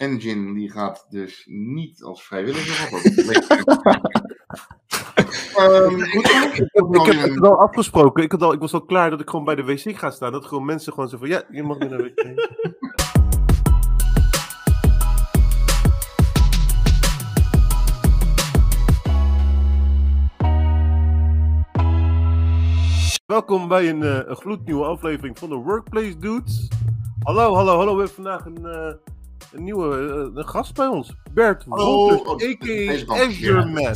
engine die gaat dus niet als vrijwilliger. Um, ik, ik, heb het wel afgesproken. Ik, had al, ik was al klaar dat ik gewoon bij de wc ga staan. Dat gewoon mensen gewoon zo van, ja, je mag naar de wc. Welkom bij een, uh, een gloednieuwe aflevering van de Workplace Dudes. Hallo, hallo, hallo. We hebben vandaag een, uh, een nieuwe uh, een gast bij ons. Bert Wolters, oh, a.k.a. Azure Man.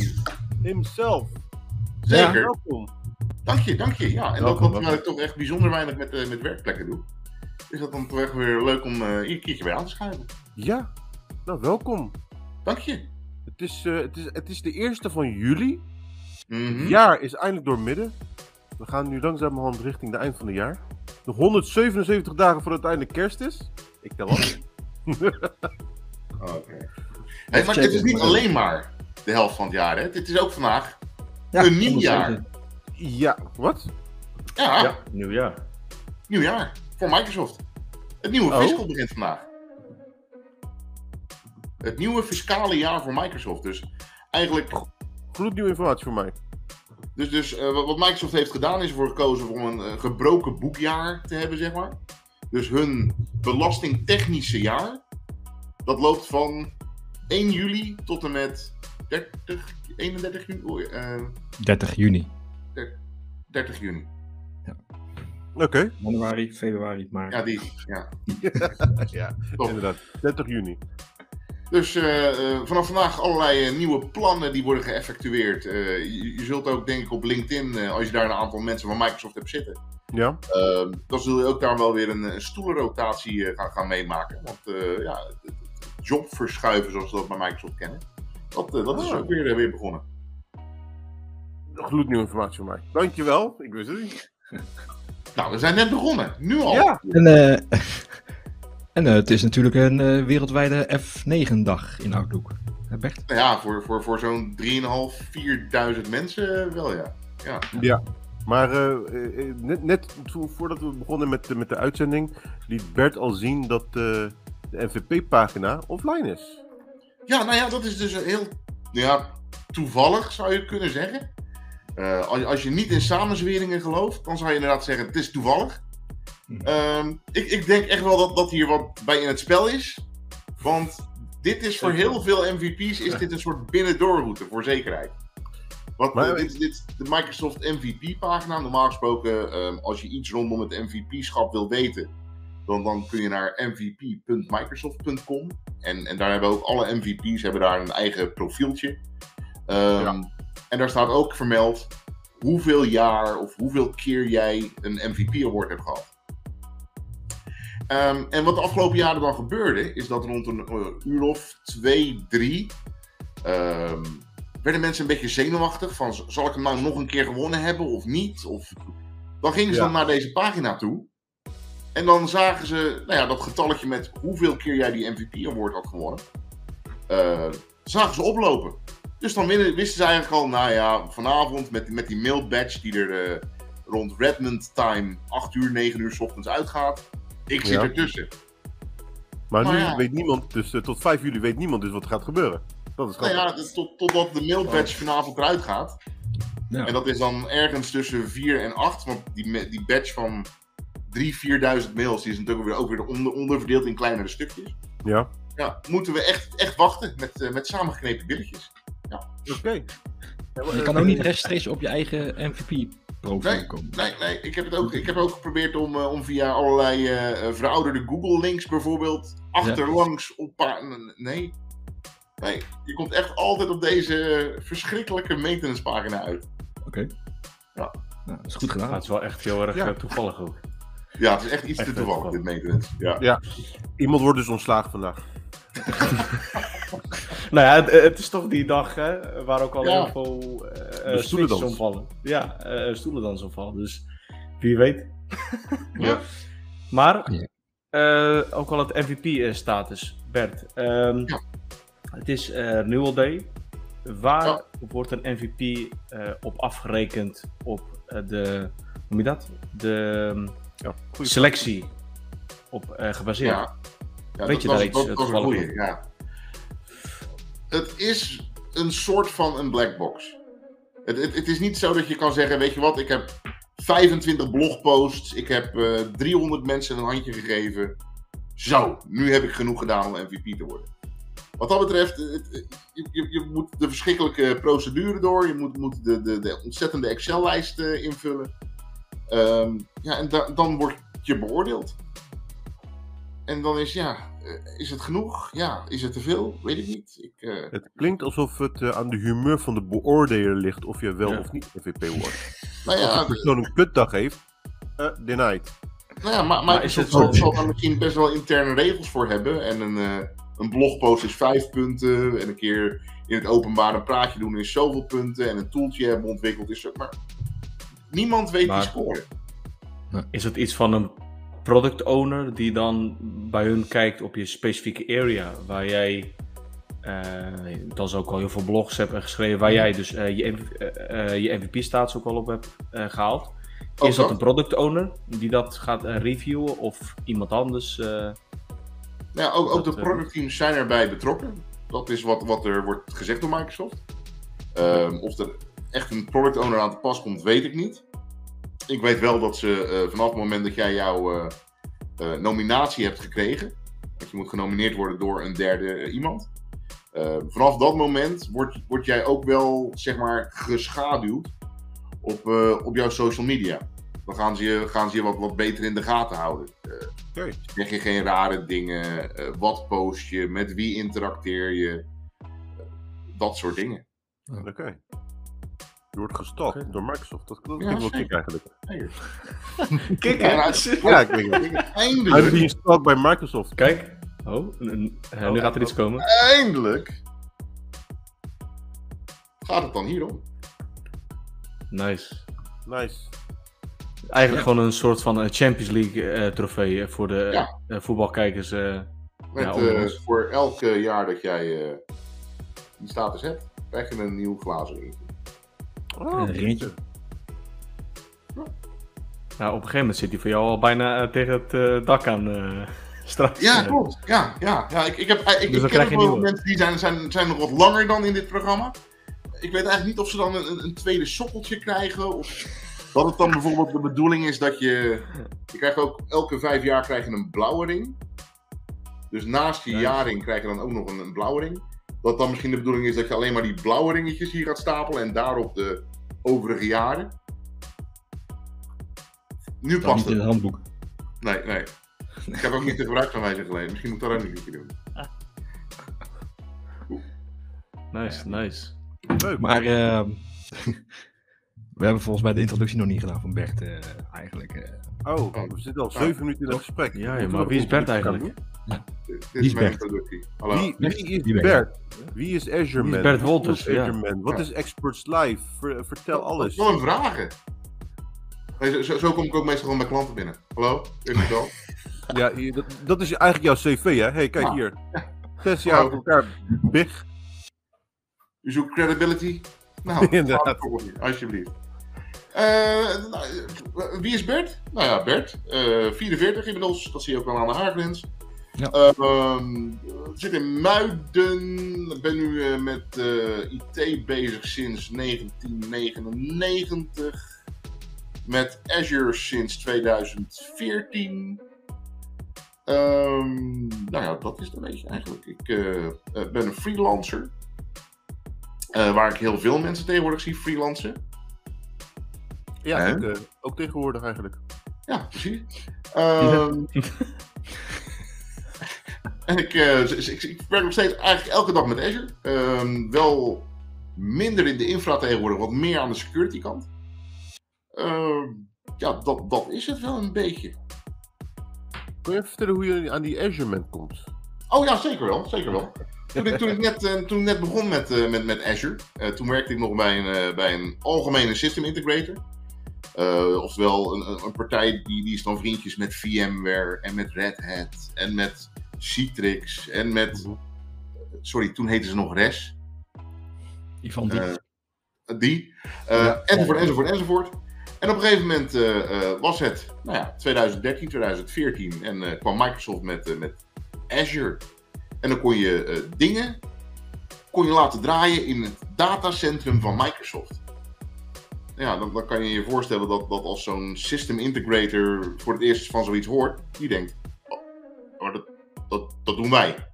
Himself. Zeker. Ja, welkom. Dank je, dank je. Ja, en welkom, ook omdat ik toch echt bijzonder weinig met, met werkplekken doe. Is dat dan toch echt weer leuk om hier een keertje bij aan te schuiven. Ja, nou welkom. Dank je. Het is, het is, het is de eerste van juli. Mm Het jaar is eindelijk door midden. We gaan nu langzamerhand richting de eind van het jaar. Nog 177 dagen voordat het eindelijk kerst is. Ik tel af. Oké. maar het is niet alleen maar de helft van het jaar. Hè? Het is ook vandaag ja, een nieuw jaar. Ja, wat? Ja. ja. Nieuwjaar. Nieuwjaar. Voor Microsoft. Het nieuwe oh. fiscal begint vandaag. Het nieuwe fiscale jaar voor Microsoft. Dus eigenlijk... Gloednieuwe informatie voor mij. Dus, dus uh, wat Microsoft heeft gedaan is ervoor gekozen om een uh, gebroken boekjaar te hebben, zeg maar. Dus hun belastingtechnische jaar, dat loopt van 1 juli tot en met 30, 31 juni. Uh, 30 juni. 30 juni. Ja. Oké. Okay. Januari, februari, maart. Ja, die. Ja, ja inderdaad. 30 juni. Dus uh, vanaf vandaag allerlei uh, nieuwe plannen die worden geëffectueerd. Je, je, zult ook, denk ik, op LinkedIn, als je daar een aantal mensen van Microsoft hebt zitten, ja. Ehm, dan zul je ook daar wel weer een, een stoelenrotatie gaan, gaan, meemaken. Want ja, jobverschuiven, zoals we dat bij Microsoft kennen, dat, dat is ah. ook weer, weer begonnen. Gloednieuwe informatie voor mij. Dankjewel, ik wist het niet. nou, we zijn net begonnen. Nu al. Ja. En, en uh, het is natuurlijk een uh, wereldwijde F9-dag in Outlook. Bert? Ja, voor, voor, voor zo'n 3.500, 4.000 mensen wel, ja. Ja, ja. maar uh, net, net voordat we begonnen met, met de uitzending, liet Bert al zien dat de MVP-pagina offline is. Ja, nou ja, dat is dus heel ja, toevallig, zou je kunnen zeggen. als, als je niet in samenzweringen gelooft, dan zou je inderdaad zeggen: het is toevallig. Um, ik, ik, denk echt wel dat, dat hier wat bij in het spel is. Want dit is voor heel veel MVP's is dit een soort binnendoorroute voor zekerheid. Want maar, dit, dit, de Microsoft MVP-pagina. Normaal gesproken, um, als je iets rondom het MVP-schap wil weten, dan, dan kun je naar mvp.microsoft.com. En, en daar hebben ook alle MVP's hebben daar een eigen profieltje. Um, ja. En daar staat ook vermeld hoeveel jaar of hoeveel keer jij een MVP-award hebt gehad. Um, en wat de afgelopen jaren dan gebeurde, is dat rond een uh, uur of twee, drie, um, werden mensen een beetje zenuwachtig van zal ik hem nou nog een keer gewonnen hebben of niet? Of... Dan gingen ze dan naar deze pagina toe. En dan zagen ze nou ja, dat getalletje met hoeveel keer jij die MVP Award had gewonnen. Uh, zagen ze oplopen. Dus dan wisten ze eigenlijk al, nou ja, vanavond met, met die mail badge die er uh, rond Redmond time 8 uur, 9 uur s ochtends uitgaat ik zit ertussen. Maar, maar nu ja. weet niemand, dus uh, tot 5 juli weet niemand dus wat er gaat gebeuren. Dat is nou ja, tot, totdat de mailbatch oh. vanavond eruit gaat. Ja. En dat is dan ergens tussen 4 en 8. Want die, die batch van 3.000, 4.000 mails die is natuurlijk weer, ook weer onder, onderverdeeld in kleinere stukjes. Ja. Ja, moeten we echt, echt wachten met, uh, met samengeknepen billetjes. Ja. Oké. Okay. Je kan ook niet rechtstreeks op je eigen MVP nee, Nee, nee. Ik, heb het ook, ik heb ook geprobeerd om, uh, om via allerlei uh, verouderde Google-links bijvoorbeeld achterlangs ja. op. Nee. Nee, je komt echt altijd op deze verschrikkelijke maintenance-pagina uit. Oké. Okay. Ja. Nou, dat is goed gedaan. het is wel echt heel erg ja. toevallig ook. Ja, het is echt iets te toevallig, dit maintenance. Ja. ja. Iemand wordt dus ontslagen vandaag. nou ja, het, het, is toch die dag hè, waar ook al heel veel uh, stoelen omvallen. Ja, uh, stoelen dan omvallen. Dus wie weet. ja. Maar uh, ook al het MVP-status, Bert. Um, ja. Het is uh, Day. Waar ja. wordt een MVP op afgerekend op de, hoe noem je dat? De ja, selectie op gebaseerd. Ja, Weet je daar iets dat, dat ja. Het is een soort van een black box. Het, het, het, is niet zo dat je kan zeggen, weet je wat, ik heb 25 blogposts, ik heb uh, eh, 300 mensen een handje gegeven. Zo, nu heb ik genoeg gedaan om MVP te worden. Wat dat betreft, je, je, je moet de verschrikkelijke procedure door, je moet, moet de, de, de ontzettende Excel-lijst invullen. Um, ja, en da dan word je beoordeeld. En dan is, ja, eh, is het genoeg? Ja, is het te veel? Weet ik niet. Ik, uh... Het klinkt alsof het uh, aan de humeur van de beoordeler ligt of je wel ja. of niet MVP wordt. Nou ja, Als een persoon een kutdag heeft, uh, denied. Nou ja, maar, maar, maar is het zal, zal daar misschien best wel interne regels voor hebben. En een, een blogpost is vijf punten. En een keer in het openbaar een praatje doen is zoveel punten. En een toeltje hebben ontwikkeld is zo. Maar niemand weet maar, die score. Is het iets van een product owner die dan bij hun kijkt op je specifieke area waar jij uh, dan ook al heel veel blogs hebt geschreven waar jij dus uh, je, uh, je MVP-status ook al op hebt gehaald. Is dat een product owner die dat gaat reviewen of iemand anders? ja, ook, ook de productteams zijn erbij betrokken. Dat is wat, wat er wordt gezegd door Microsoft. Ehm, of er echt een product owner aan te pas komt, weet ik niet. Ik weet wel dat ze uh, vanaf het moment dat jij jouw uh, uh, nominatie hebt gekregen, dat je moet genomineerd worden door een derde iemand. vanaf dat moment word, word jij ook wel, zeg maar, geschaduwd op, op jouw social media. Dan gaan ze je, gaan ze je wat, wat beter in de gaten houden. Uh, Zeg je geen rare dingen? wat post je? Met wie interacteer je? dat soort dingen. Oké. Je wordt gestalkt door Microsoft. Dat, dat ja, wel kick eigenlijk. Kijk, ja. Eindelijk. Hij is gestalkt bij Microsoft. Kijk. Oh, nu gaat er iets komen. Eindelijk. Gaat het dan hierom? Nice. Nice. Eigenlijk gewoon een soort van eh, Champions League uh, trofee eh, voor de uh, voetbalkijkers. Met, voor elk jaar dat jij die status hebt, krijg je een nieuw glazen Oh, een ringetje. Nou, op een gegeven moment zit hij voor jou al bijna uh, tegen het uh, dak aan uh, straks. Ja, klopt. Ja, ja, ja. Ik, ik heb, ik, dus ik ken ook mensen die zijn, zijn, zijn nog wat langer dan in dit programma. Ik weet eigenlijk niet of ze dan een, een tweede sokkeltje krijgen. Of dat het dan bijvoorbeeld de bedoeling is dat je... Je krijgt ook elke vijf jaar krijg je een blauwe ring. Dus naast je jaarring krijg je dan ook nog een, een blauwe ring. Dat dan misschien de bedoeling is dat je alleen maar die blauwe ringetjes hier gaat stapelen en daarop de overige jaren. Nu past niet het. in het handboek. Nee, nee. Ik heb ook niet de gebruiksaanwijzing gelezen. Misschien moet ik dat ook een keer doen. Nice, nice. Leuk. Maar uh, we hebben volgens mij de introductie nog niet gedaan van Bert uh, eigenlijk. Uh. Oh, we zitten al zeven minuten in het gesprek. Ja, ja maar wie is Bert eigenlijk? Ja. Dit is, mijn introductie. Hallo. Wie, wie is Bert? Wie is Azure Man? Bert Wolters, Azure Man? Wat is Experts Live? vertel alles. Gewoon vragen. Zo, zo, kom ik ook meestal gewoon bij klanten binnen. Hallo, is het wel? ja, dat, dat, is eigenlijk jouw cv, hè? hey, kijk hier. Zes jaar elkaar, big. U zoekt credibility? Nou, Inderdaad. alsjeblieft. Uh, wie is Bert? Nou ja, Bert. Uh, 44 inmiddels. Dat zie je ook wel aan de haargrens. Ja. Uh, zit in Muiden. Ben nu uh, met uh, IT bezig sinds 1999. Met Azure sinds 2014. Um, ehm, nou ja, dat is het een beetje eigenlijk. Ik uh, ben een freelancer. waar ik heel veel mensen tegenwoordig zie freelancen. Ja, ik, ook tegenwoordig eigenlijk. Ja, precies. Um, En ik, uh, ik, ik, werk nog steeds eigenlijk elke dag met Azure. Um, wel minder in de infra tegenwoordig, wat meer aan de security kant. Uh, ja, dat, dat is het wel een beetje. Kun je even vertellen hoe je aan die Azure komt? Oh ja, zeker wel. Zeker wel. Toen ik, toen ik, net, uh, toen ik net begon met, uh, met, met Azure, toen werkte ik nog bij een, bij een algemene system integrator. oftewel een, een partij die, die is dan vriendjes met VMware en met Red Hat en met Citrix en met. Mhm. Sorry, toen heette ze nog Res. Die van die. Uh, die. Uh, Enzovoort, enzovoort, enzovoort. En op een gegeven moment uh, was het nou ja, 2013, 2014 en kwam Microsoft met, met Azure. En dan kon je uh, dingen kon je laten draaien in het datacentrum van Microsoft. Ja, dan, dan kan je je voorstellen dat, dat als zo'n system integrator voor het eerst van zoiets hoort, die denkt, oh, maar dat, dat, dat doen wij.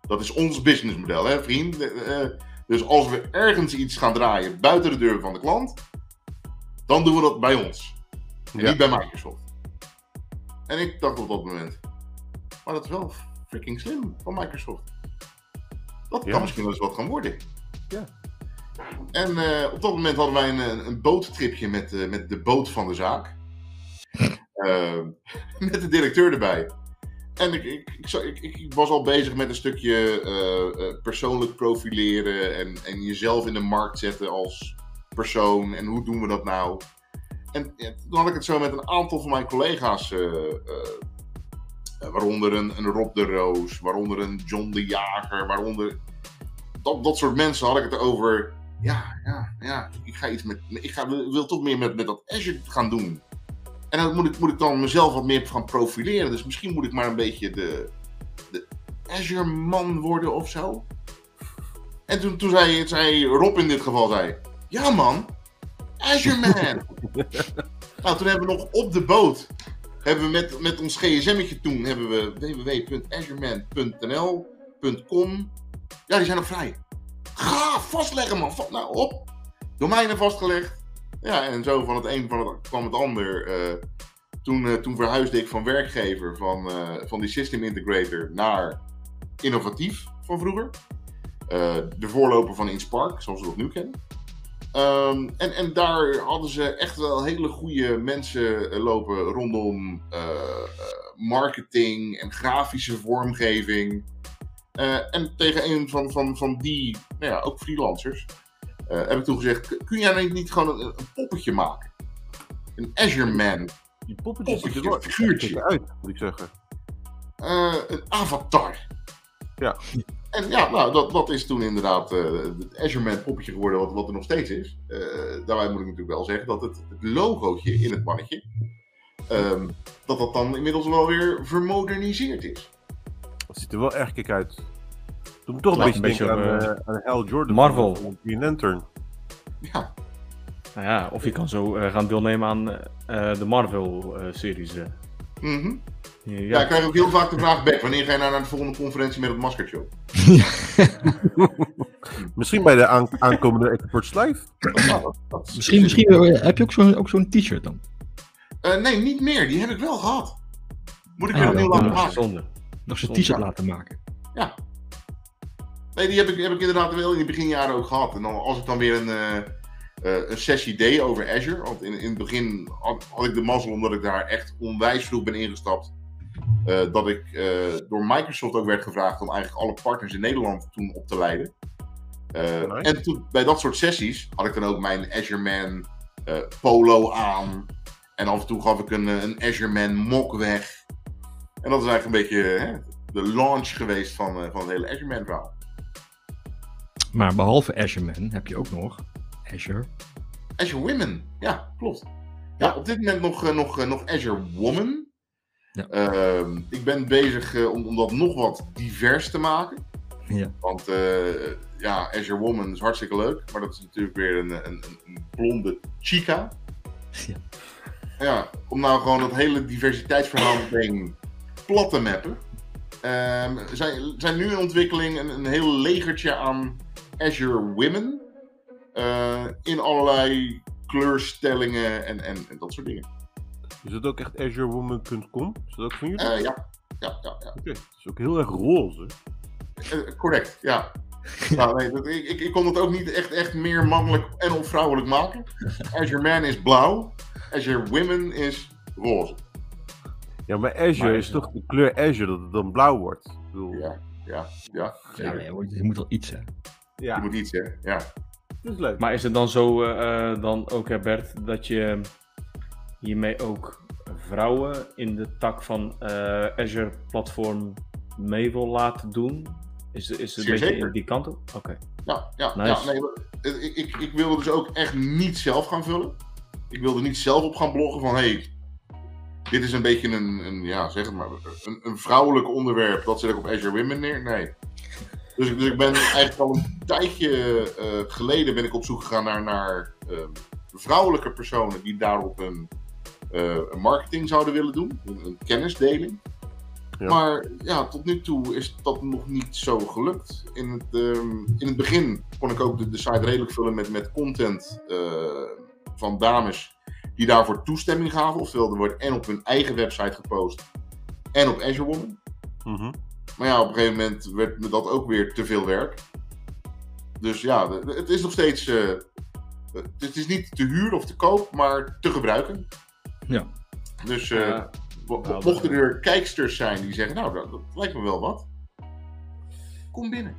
Dat is ons businessmodel, hè vriend? Uh, dus als we ergens iets gaan draaien buiten de deur van de klant, dan doen we dat bij ons. Niet bij Microsoft. En ik dacht op dat moment, maar dat is wel freaking slim van Microsoft. Dat kan misschien wel eens wat gaan worden. Ja. En uh, op dat moment hadden wij een, een boottripje met, uh, met de boot van de zaak. Uh, met de directeur erbij. En ik, ik, ik, was al bezig met een stukje uh, persoonlijk profileren en, en jezelf in de markt zetten als persoon. En hoe doen we dat nou? En toen had ik het zo met een aantal van mijn collega's, uh, waaronder een, een, Rob de Roos, waaronder een John de Jager, waaronder dat, dat soort mensen had ik het over. Ja, ja, ja, ik ga iets met. Ik ga, wil toch meer met, met dat Azure gaan doen. En dan moet ik, moet ik dan mezelf wat meer gaan profileren. Dus misschien moet ik maar een beetje de, de Azure-man worden of zo. En toen, toen zei, zei Rob in dit geval, zei, ja man, Azure Man. nou, toen hebben we nog op de boot, hebben we met, met ons gsm'tje toen, hebben we www.azureman.nl.com. Ja, die zijn nog vrij. Ga vastleggen man, nou op. Domeinen vastgelegd. Ja, en zo van het een van het, kwam het ander. Uh, toen, uh, toen verhuisde ik van werkgever van, uh, van die system integrator naar innovatief van vroeger. de voorloper van InSpark, zoals we dat nu kennen. Um, en, en daar hadden ze echt wel hele goede mensen lopen rondom marketing en grafische vormgeving. en tegen een van, van, van die, nou ja, ook freelancers, heb ik toen gezegd, kun jij niet gewoon een, een poppetje maken? Een Azure Man. Die poppetje er wel figuurtje uit, moet ik zeggen. Uh, een avatar. Ja. En ja, nou, dat, dat is toen inderdaad uh, het Azure Man poppetje geworden, wat, wat er nog steeds is. daarbij moet ik natuurlijk wel zeggen dat het, het logootje in het mannetje, um, dat dat dan inmiddels wel weer vermoderniseerd is. Dat ziet er wel erg kik uit. Doe me toch een beetje, beetje aan, uh, aan Hal Jordan. Marvel. Green Lantern. Ja. Nou ja, of je kan zo uh, gaan deelnemen aan uh, de Marvel-series. Mm -hmm. ja. ja, ik krijg ook heel vaak de vraag, Beck, wanneer ga je nou naar de volgende conferentie met het maskertje? misschien bij de aan aankomende Experts Live. misschien, misschien heb je ook zo'n ook zo'n t-shirt dan? nee, niet meer. Die heb ik wel gehad. Moet ik ah, weer opnieuw laten maken. Nog zo'n t-shirt laten maken. Ja, Nee, die heb ik, heb ik inderdaad wel in de beginjaren ook gehad. En dan, als ik dan weer een, uh, uh, een sessie deed over Azure. Want in, in het begin had, had, ik de mazzel omdat ik daar echt onwijs vroeg ben ingestapt. Uh, dat ik door Microsoft ook werd gevraagd om eigenlijk alle partners in Nederland toen op te leiden. Nice. En toen, bij dat soort sessies had ik dan ook mijn Azure Man polo aan. En af en toe gaf ik een, een Azure Man mok weg. En dat is eigenlijk een beetje hè, de launch geweest van, van het hele Azure Man verhaal. Maar behalve Azure Man heb je ook nog Azure. Azure Women, ja, klopt. Ja, op dit moment nog, uh, nog, uh, nog Azure Woman. Ja. Uh, ik ben bezig uh, om, om dat nog wat divers te maken. Ja. Want ja, Azure Woman is hartstikke leuk, maar dat is natuurlijk weer een, een, een blonde chica. Ja. ja. Om nou gewoon dat hele diversiteitsverhaal meteen plat te mappen. Um, zijn, zijn nu in ontwikkeling een, een heel legertje aan Azure Women. Uh, in allerlei kleurstellingen en, en, en, dat soort dingen. Is het ook echt azurewoman.com? Is dat ook van jullie? Uh, ja. Ja, ja, ja. Oké, okay. is ook heel erg roze. Uh, correct, ja. nou, nee, dat, ik, ik kon het ook niet echt, echt meer mannelijk en of vrouwelijk maken. Azure Man is blauw, Azure Women is roze. Ja, maar Azure maar is toch de kleur Azure dat het dan blauw wordt? Ik bedoel... Ja, ja, ja. ja je moet wel iets hebben. Ja. Je moet iets, hè? Ja. Dat is leuk. Maar is het dan zo, uh, dan ook, hè Bert, dat je hiermee ook vrouwen in de tak van uh, Azure Platform mee wil laten doen? Is, is het een beetje in die kant op? Oké. Okay. Ja, ja, nice. ja nee, ik, ik, ik wilde dus ook echt niet zelf gaan vullen. Ik wilde niet zelf op gaan bloggen van hey, dit is een beetje een, een ja, zeg maar, een, een vrouwelijk onderwerp. Dat zet ik op Azure Women neer. Nee. Dus, dus ik ben eigenlijk al een tijdje uh, geleden ben ik op zoek gegaan naar, naar uh, vrouwelijke personen die daarop een, uh, een marketing zouden willen doen. Een, een kennisdeling. Ja. Maar ja, tot nu toe is dat nog niet zo gelukt. In het, um, in het begin kon ik ook de, de site redelijk vullen met, met content van dames die daarvoor toestemming gaven. Oftewel, er wordt en op hun eigen website gepost en op Azure Woman. Mm -hmm. Maar ja, op een gegeven moment werd me dat ook weer te veel werk. Dus ja, het is nog steeds. Uh, het is niet te huur of te koop, maar te gebruiken. Ja. Dus uh, ja, mochten er kijksters zijn die zeggen: Nou, dat, dat, lijkt me wel wat. Kom binnen.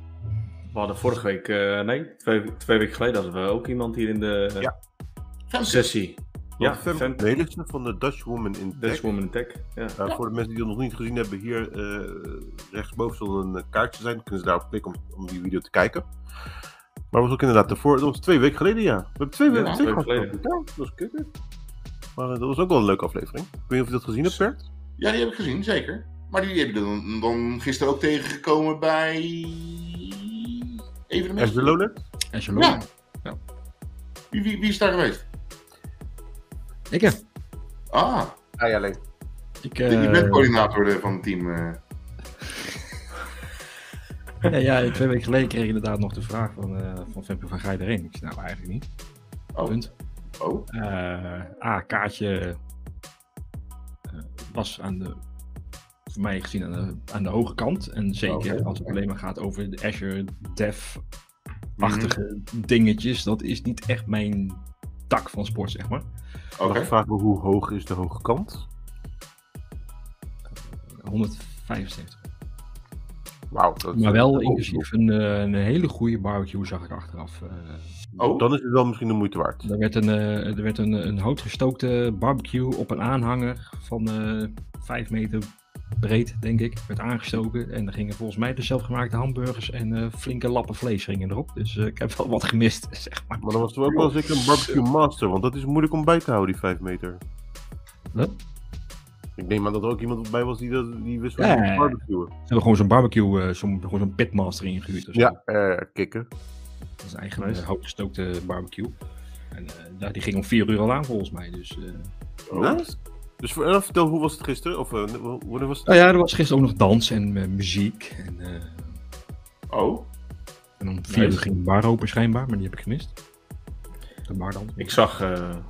We hadden vorige week, uh, nee, twee, twee weken geleden hadden we ook iemand hier in de ja. sessie. Ja, Fem Nelissen van de Dutch Woman in Tech. Dutch Woman in Tech, ja. Uh, voor de mensen die dat nog niet gezien hebben, hier uh, rechtsboven zal een kaartje zijn. Dan kunnen ze daarop klikken om, om die video te kijken. Maar was ook inderdaad ervoor, dat was twee weken geleden, ja. We hebben twee, ja, twee weken geleden. Ja, dat was kikker. Maar uh, dat was ook wel een leuke aflevering. Ik weet niet of je dat gezien hebt, Bert? Ja, die heb ik gezien, zeker. Maar die hebben dan, dan gisteren ook tegengekomen bij evenementen. Azure Lowland? Azure Ja. ja. Wie, wie, wie is daar geweest? Ik heb. Ah. Ah ja, alleen. Ik, uh... Je bent coördinator van het team. Uh... ja, ja, twee weken geleden kreeg ik inderdaad nog de vraag van, uh, van Femke van ga je erheen? Ik zei nou eigenlijk niet. Oh. Punt. Oh. Uh, A, kaartje was aan de, voor mij gezien aan de, aan de hoge kant. En zeker als het alleen maar gaat over de Azure Dev-achtige mm. dingetjes. Dat is niet echt mijn tak van sport, zeg maar. Okay. Vraag me hoe hoog is de hoge kant? 175. Wauw. Maar wel inclusief een, eh, een, hele goede barbecue, zag ik achteraf. Uh, oh, dan is het wel misschien de moeite waard. Er werd een, uh, er werd een, een houtgestookte barbecue op een aanhanger van uh, 5 meter breed, denk ik. Werd aangestoken. En er gingen volgens mij de zelfgemaakte hamburgers en flinke lappen vlees gingen erop. Dus ik heb wel wat gemist, zeg maar. Maar dan was er ook wel zeker een barbecue master, want dat is moeilijk om bij te houden, die 5 meter. Wat? Ik neem aan dat er ook iemand bij was die, dat, die wist van ja, barbecuen. Ze hebben gewoon zo'n barbecue, uh, zo'n gewoon zo'n pitmaster ingehuurd. Ja, uh, kikken. Dat is eigenlijk een houtgestookte barbecue. En uh, die ging om 4 uur al aan volgens mij. Dus, oh. nice. Dus voor, vertel, hoe was het gisteren? Of wanneer was het? Oh ja, er was gisteren ook nog dans en muziek. En, oh. En om 4 uur ging de bar open schijnbaar, maar die heb ik gemist. De bar dan. Ik zag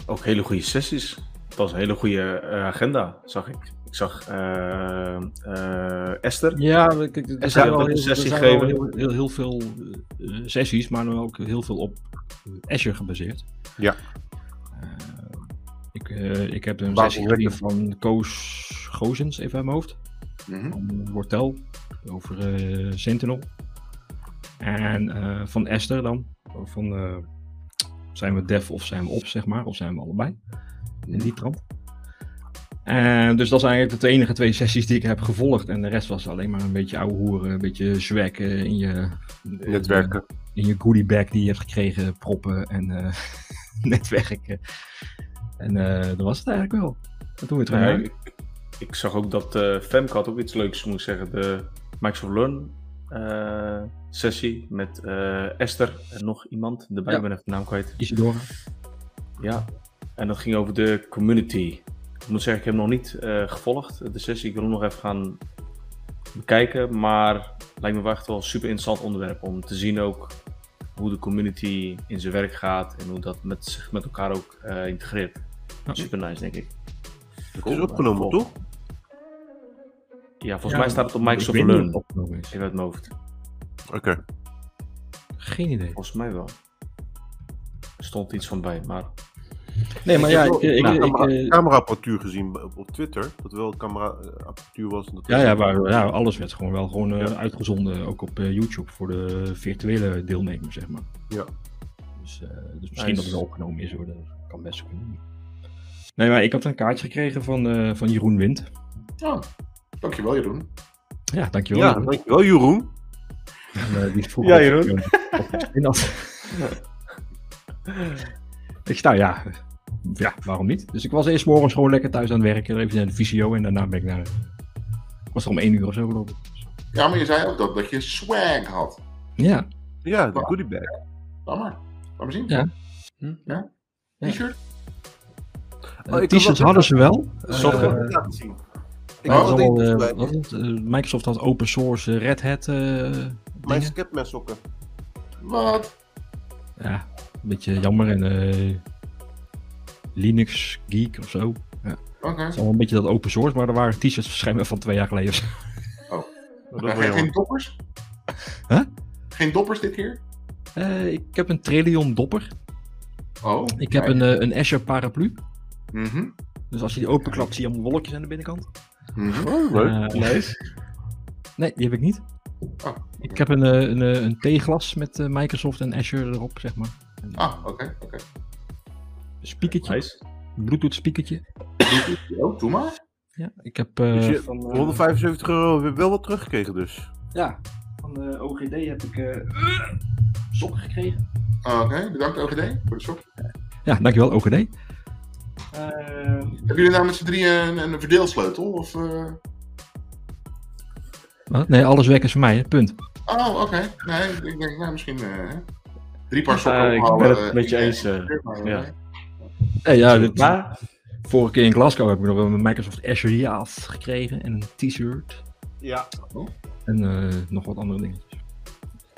ook hele goede sessies. Het was een hele goede uh, agenda, zag ik. Ik zag uh, uh, Esther. Ja, er zijn wel, heel, sessie er zijn heel, heel, heel, veel sessies, maar dan ook heel veel op Azure gebaseerd. Ja. Ik, ik heb een sessie van Koos Gozens, even uit mijn hoofd. Mm -hmm. Van Wortel, over Sentinel. En van Esther dan, van zijn we dev of zijn we op, zeg maar, of zijn we allebei in die trant. En dus dat zijn eigenlijk de enige twee sessies die ik heb gevolgd. En de rest was alleen maar een beetje ouwe hoeren, een beetje zwakken in je... Netwerken. In je goodie bag die je hebt gekregen, proppen en netwerken. En uh, dat was het eigenlijk wel. Dat doen we terug. Ja, ik, ik, zag ook dat uh, Femke had ook iets leuks, moet ik zeggen. De Microsoft Learn sessie met Esther en nog iemand. Erbij ja. ben even de naam kwijt. Isidora. Ja, en dat ging over de community. Ik moet zeggen, ik heb nog niet gevolgd de sessie. Ik wil hem nog even gaan bekijken. Maar lijkt me wel echt wel een super interessant onderwerp om te zien ook hoe de community in zijn werk gaat en hoe dat met, zich met elkaar ook uh, integreert. Super nice, denk ik. Het is opgenomen, toch? Ja, volgens ja, mij staat het op Microsoft Learn. Opgenomen is. In het hoofd. Oké. Okay. Geen idee. Volgens mij wel. Er stond iets van bij, maar Nee, maar ja, ik, ik, camera, ik, cameraapparatuur gezien op Twitter. Dat wel cameraapparatuur was. Dat ja, ja, waar, ja, alles werd gewoon wel gewoon uh, uitgezonden, ook op uh, YouTube, voor de virtuele deelnemers, zeg maar. Ja. Dus, uh, dus misschien nice. dat het opgenomen is, hoor. Dat kan best kunnen. Nee, maar ik had een kaartje gekregen van, van Jeroen Wind. Oh, dankjewel Jeroen. Ja, dankjewel. Ja, dankjewel Jeroen. En, die vroeg ja, Jeroen. ik, nou ja, ja, waarom niet? Dus ik was eerst morgens gewoon lekker thuis aan het werken. Even naar de visio en daarna ben ik naar... was er om één uur of zo geloof ik. Ja, maar je zei ook dat, dat je swag had. Ja. Ja, de goodie bag. Laat maar. Laat maar zien. Ja. Hm? ja? T-shirt? Uh, T-shirts hadden ze wel. Sokken. Uh, laten zien. Ik oh, had uh, wat het, Microsoft had open source Red Hat. Mijn Scapman sokken. Wat? Ja, een beetje jammer. En Linux Geek of zo. Ja. Oké. Okay. Het is allemaal een beetje dat open source, maar er waren t-shirts waarschijnlijk van twee jaar geleden. Oh. Dat geen, geen doppers? Huh? Geen doppers dit keer? Uh, ik heb een Trillion dopper. Oh. Ik heb een, uh, een Azure paraplu. Mm -hmm. Dus als je die openklapt, zie je allemaal wolkjes aan de binnenkant. Mm -hmm. Oh, leuk. Uh, nice. Nee, die heb ik niet. Oh, ik heb een, een, een theeglas met Microsoft en Azure erop, zeg maar. Ah, oké, okay, oké. Okay. Speakertje. Nice. Bluetooth speakertje. Oh, doe maar. Ja, ik heb... Uh, dus je, van, uh, 175 euro wel wat teruggekregen dus. Ja, van de OGD heb ik uh, sokken gekregen. Oké, okay, bedankt OGD voor de sok. Ja, dankjewel OGD. Hebben jullie nou met z'n drieën een, een verdeelsleutel? Of, Wat? Nee, alles werkt is voor mij, punt. Oh, oké. Okay. Nee, ik denk nou, misschien drie paar sokken Ik ben het met je eens. ja. Hey, ja, dit, maar... Vorige keer in Glasgow heb ik nog een Microsoft Azure Yacht gekregen en een t-shirt. Ja. Oh. En uh, nog wat andere dingetjes.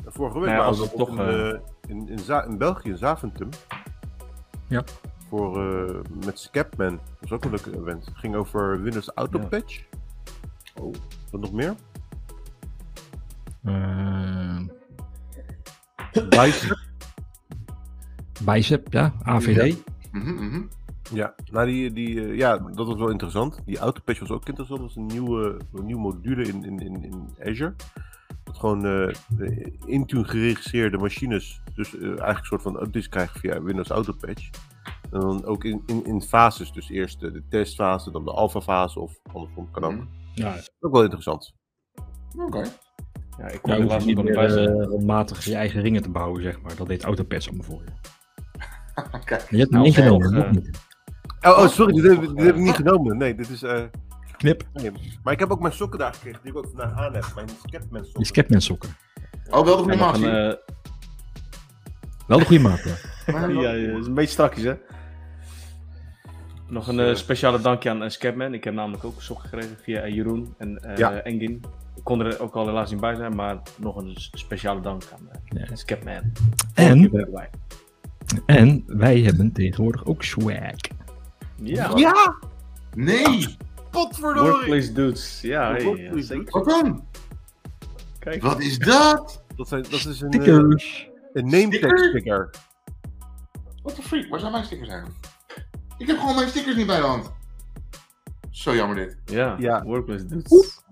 Vorige week nou, was het toch in, uh, in, in, België, in Zaventem. Ja. Voor, uh, met Scapman. Dat was ook een leuke event. Het ging over Windows Auto Patch. Ja. Oh. Wat nog meer? Bicep. Bicep, ja. AVD. Ja. Mm -hmm. Ja, nou die, die, uh, ja, dat was wel interessant. Die autopatch was ook interessant. Dat was een nieuwe, een nieuwe module in, in, in, in Azure. Dat gewoon uh, Intune geregistreerde machines, dus uh, eigenlijk een soort van updates krijgen via Windows Autopatch. En dan ook in, in, in fases, dus eerst de testfase, dan de alpha fase of andersom kan ook. Mm. Ja, ook wel interessant. Oké. Okay. Ja, ik kon ja, niet meer regelmatig je eigen ringen te bouwen, zeg maar. Dat deed Autopatch allemaal voor je. Kijk, je hebt hem nou, ingenomen, nog niet. Oh, oh, sorry, dit heb, dit heb, ik niet genomen. Nee, dit is... Uh... Knip. Nee. Maar ik heb ook mijn sokken daar gekregen, die ik ook vandaag aan heb. Mijn Scatman sokken. Die Scatman sokken. Oh, wel de goede maat. Uh... Wel de goede maat, ja. ja, ja, is een beetje strakjes, hè. Nog een uh, speciale dankje aan uh, Scapman. Ik heb namelijk ook sokken gekregen via Jeroen en uh, ja. Engin. Ik kon er ook al helaas niet bij zijn, maar nog een speciale dank aan uh, ja. Scapman. En, en wij hebben tegenwoordig ook swag. Ja. Ja! Nee! Potverdorie! Workplace dudes. Ja, hey, ja. Wat dan? Kijk. Wat is dat? Dat, zijn, dat is een, Stickers. Uh, een name tag sticker. What the freak? Waar zijn mijn stickers eigenlijk? Ik heb gewoon mijn stickers niet bij de hand. Zo jammer dit. Ja, ja. Workplace dudes.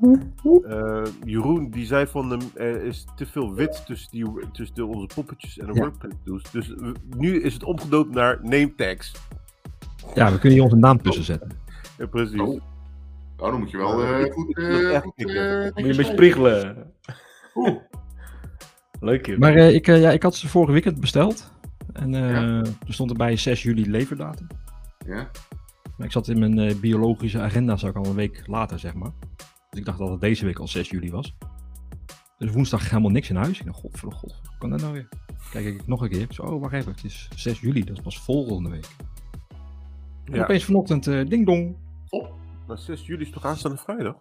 Uh, Jeroen die zei van hem, er is te veel wit tussen, die, tussen de, onze poppetjes en de ja. Workplace dudes. Dus uh, nu is het omgedoopt naar name tags. Ja, we kunnen hier onze naam tussen zetten. Ja, precies. Oh. Nou, dan moet je wel uh, goed... Uh, goed moet je een beetje priegelen. Oeh. Leuk, joh. Maar ik, ja, ik had ze vorige weekend besteld. En ja. er stond erbij 6 juli leverdatum. Ja. Maar ik zat in mijn uh, biologische agenda, zou ik al een week later, zeg maar. Dus ik dacht dat het deze week al 6 juli was. Dus woensdag helemaal niks in huis. Ik dacht, god, god, hoe kan dat nou weer? Kijk ik nog een keer. Zo, oh, wacht even, het is 6 juli, dat is pas volgende week. En ja. opeens vanochtend, uh, ding dong. Oh, maar 6 juli is toch aanstaande vrijdag?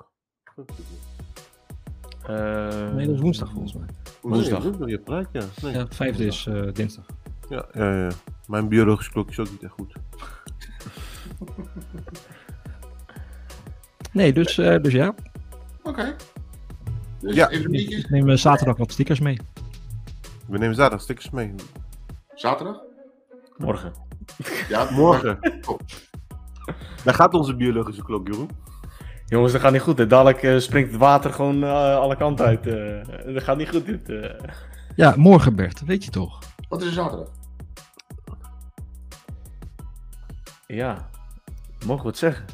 Uh, nee, dat is woensdag volgens mij. Woensdag. Nee, woensdag je ja. Nee. Ja, vijfde is uh, dinsdag. Ja, ja, ja. Mijn biologische klok is ook niet echt goed. nee, dus, uh, dus ja. Oké. Okay. Dus ja. Ik neem zaterdag wat stickers mee. We nemen zaterdag stickers mee. Zaterdag? Morgen. Ja, morgen. Oh. Daar gaat onze biologische klok, Jeroen. Jongens, dat gaat niet goed. Hè. Dadelijk uh, springt het water gewoon uh, alle kanten uit. Uh, dat gaat niet goed, dit. Ja, morgen, Bert. Weet je toch? Wat is er zaterdag? Ja, mogen we het zeggen?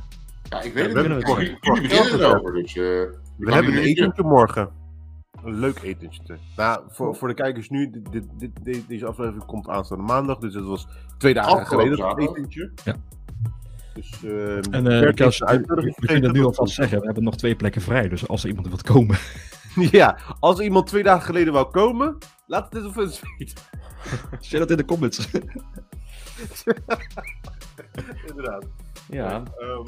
Ja, ik weet ja, het niet. Morgen, jullie beginnen erover, dus... Uh, we hebben een etentje morgen. een leuk etentje. Nou, voor, voor de kijkers nu, dit, dit, dit, deze aflevering komt aanstaande maandag. Dus het was twee dagen geleden dat etentje. Ja. Dus, uh, en uh, ik, als, we kunnen nu alvast zeggen, we hebben nog twee plekken vrij. Dus als er iemand wil komen. ja, als er iemand twee dagen geleden wou komen, laat het even weten. Zet dat in de comments. Inderdaad. Ja. Um,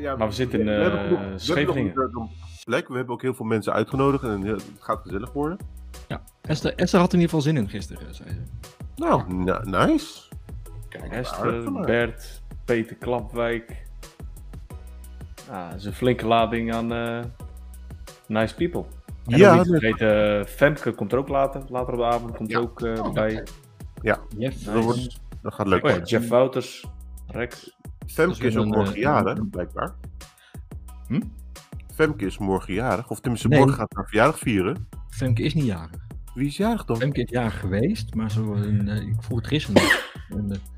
ja, maar we zitten in uh, Scheveningen. Plek. We hebben ook heel veel mensen uitgenodigd en het gaat gezellig worden. Ja, Esther, Esther had in ieder geval zin in gisteren, zei ze. Nou, nice. Kijk, Esther, Bert, Peter Klapwijk. Ah, dat is een flinke lading aan uh, nice people. En ja, niet vergeten, uh, Femke komt er ook later. Later op de avond komt ja. ook uh, oh, bij. Ja, Jeff, dat, wordt, dat gaat leuk. Oh, ja, Jeff Wouters, Rex. Femke is ook morgen jarig, blijkbaar. Hm? Femke is morgen jarig. Of tenminste, morgen gaat haar verjaardag vieren. Femke is niet jarig. Wie is jarig dan? Femke is jarig geweest, maar zo een, ik voel het gisteren nog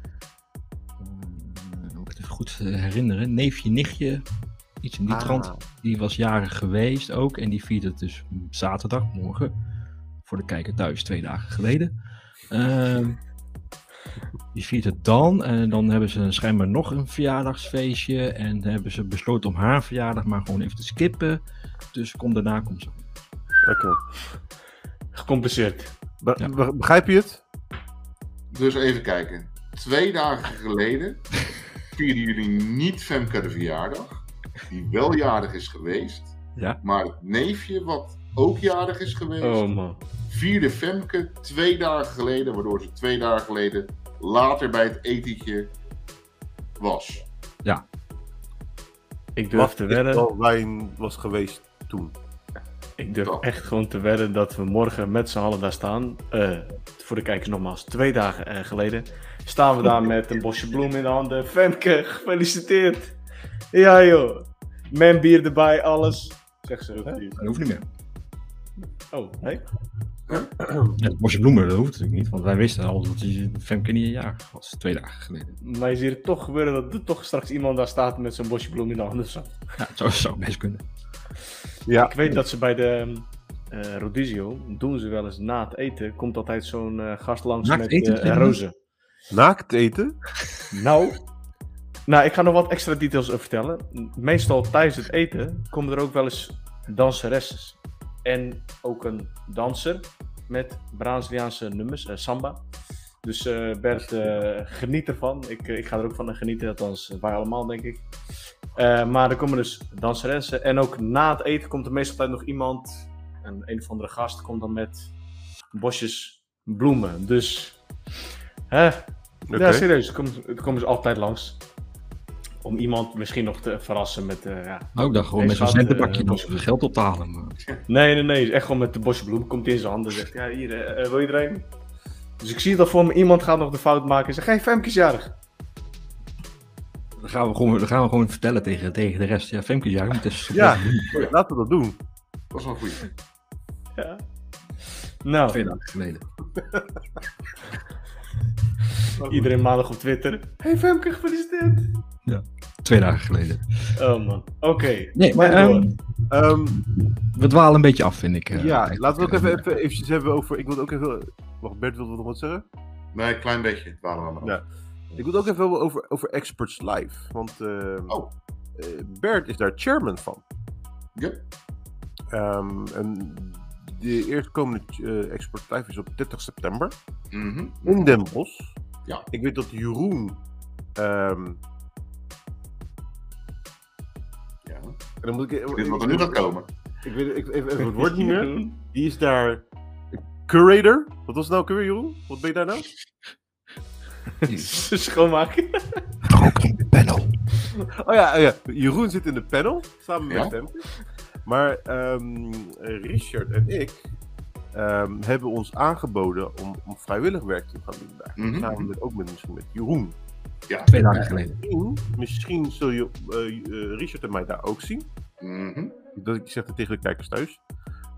goed herinneren. Neefje, nichtje, iets in die ah. trant. Die was jarig geweest ook. En die viert het dus zaterdag, morgen. Voor de kijker thuis, twee dagen geleden. Uh, die viert het dan. En dan hebben ze schijnbaar nog een verjaardagsfeestje. En hebben ze besloten om haar verjaardag maar gewoon even te skippen. Dus kom daarna, kom zo. Oké. Gecompenseerd. Begrijp je het? Dus even kijken. Twee dagen geleden vieren jullie niet Femke de verjaardag, die wel jarig is geweest. Ja. Maar het neefje, wat ook jarig is geweest, oh, man. vierde Femke twee dagen geleden, waardoor ze twee dagen geleden later bij het etentje was. Ja. Ik durf te wedden. Wel wijn was geweest toen. Ik durf echt gewoon te wedden dat we morgen met z'n allen daar staan. Uh, voor de kijkers nogmaals, twee dagen uh, geleden staan we daar met een bosje bloem in de handen. Femke, gefeliciteerd. Ja joh. Men bier erbij, alles. Zeg ze. Hè? Dat hoeft niet meer. Oh, nee? Ja, het bosje bloemen, dat hoeft natuurlijk niet. Want wij wisten al dat die Femke niet een jaar was. Twee dagen geleden. Maar je ziet het toch gebeuren dat er toch straks iemand daar staat met zo'n bosje bloem in de handen. Zo. Ja, het zou, zou best kunnen. Ja. Ik weet dat ze bij de uh, Rodizio, doen ze wel eens na het eten, komt altijd zo'n uh, gast langs met uh, rozen. Naakt eten? Nou, nou, ik ga nog wat extra details over vertellen. Meestal tijdens het eten komen er ook wel eens danseresses. En ook een danser met Braziliaanse nummers, uh, samba. Dus uh, Bert, uh, geniet ervan. Ik, ik ga er ook van genieten, althans wij allemaal denk ik. maar er komen dus danseressen. En ook na het eten komt er meestal nog iemand, een, een of andere gast, komt dan met bosjes bloemen. Dus Hè? Ja, serieus. Het komt, het komen ze altijd langs. Om iemand misschien nog te verrassen met... Uh, ja, oh, ik dacht gewoon met zo'n centenbakje uh, geld op te halen. Maar... Nee, nee, nee. Echt gewoon met de bosje bloem. Komt in zijn handen zegt, ja, hier, uh, wil je er een? Dus ik zie dat voor me. Iemand gaat nog de fout maken en zegt, hey, Femke is jarig. Dan gaan we gewoon, dan gaan we gewoon vertellen tegen, tegen de rest. Ja, Femke is jarig. Dus... Ja, laten we dat doen. Dat is wel goed. Ja. Nou. Twee dagen geleden. Iedereen maandag op Twitter. Hey Femke, gefeliciteerd. Ja, twee dagen geleden. Oh man, oké. Nee, maar um, um, we dwalen een beetje af, vind ik. Uh, ja, laten we ook even, even eventjes hebben over... Ik wil ook even... Wacht, Bert, wil nog wat zeggen? Nee, een klein beetje. Dwalen we maar ja. Ik wil het ook even hebben over, over Experts Live. Want uh, oh. Uh, Bert is daar chairman van. Ja. Um, en de eerstkomende uh, Export Live is op 30 september. Mm -hmm. In Den Bosch. Ja. Ik weet dat Jeroen. Um... En dan moet ik, ik weet wat er nu gaat komen. Ik weet ik, even, even het woord niet meer. Die is daar curator. Wat was het nou weer, Jeroen? Wat ben je daar nou? Schoonmaken. Ook in de panel. Oh ja, oh ja, Jeroen zit in de panel samen met ja? Maar um, Richard en ik um, hebben ons aangeboden om, om, vrijwillig werk te gaan doen daar. Mm -hmm. Samen met, ook met, misschien met Jeroen. Ja. Twee dagen geleden. Misschien, misschien zul je uh, Richard en mij daar ook zien. Mm -hmm. Dat ik zeg het tegen de kijkers thuis.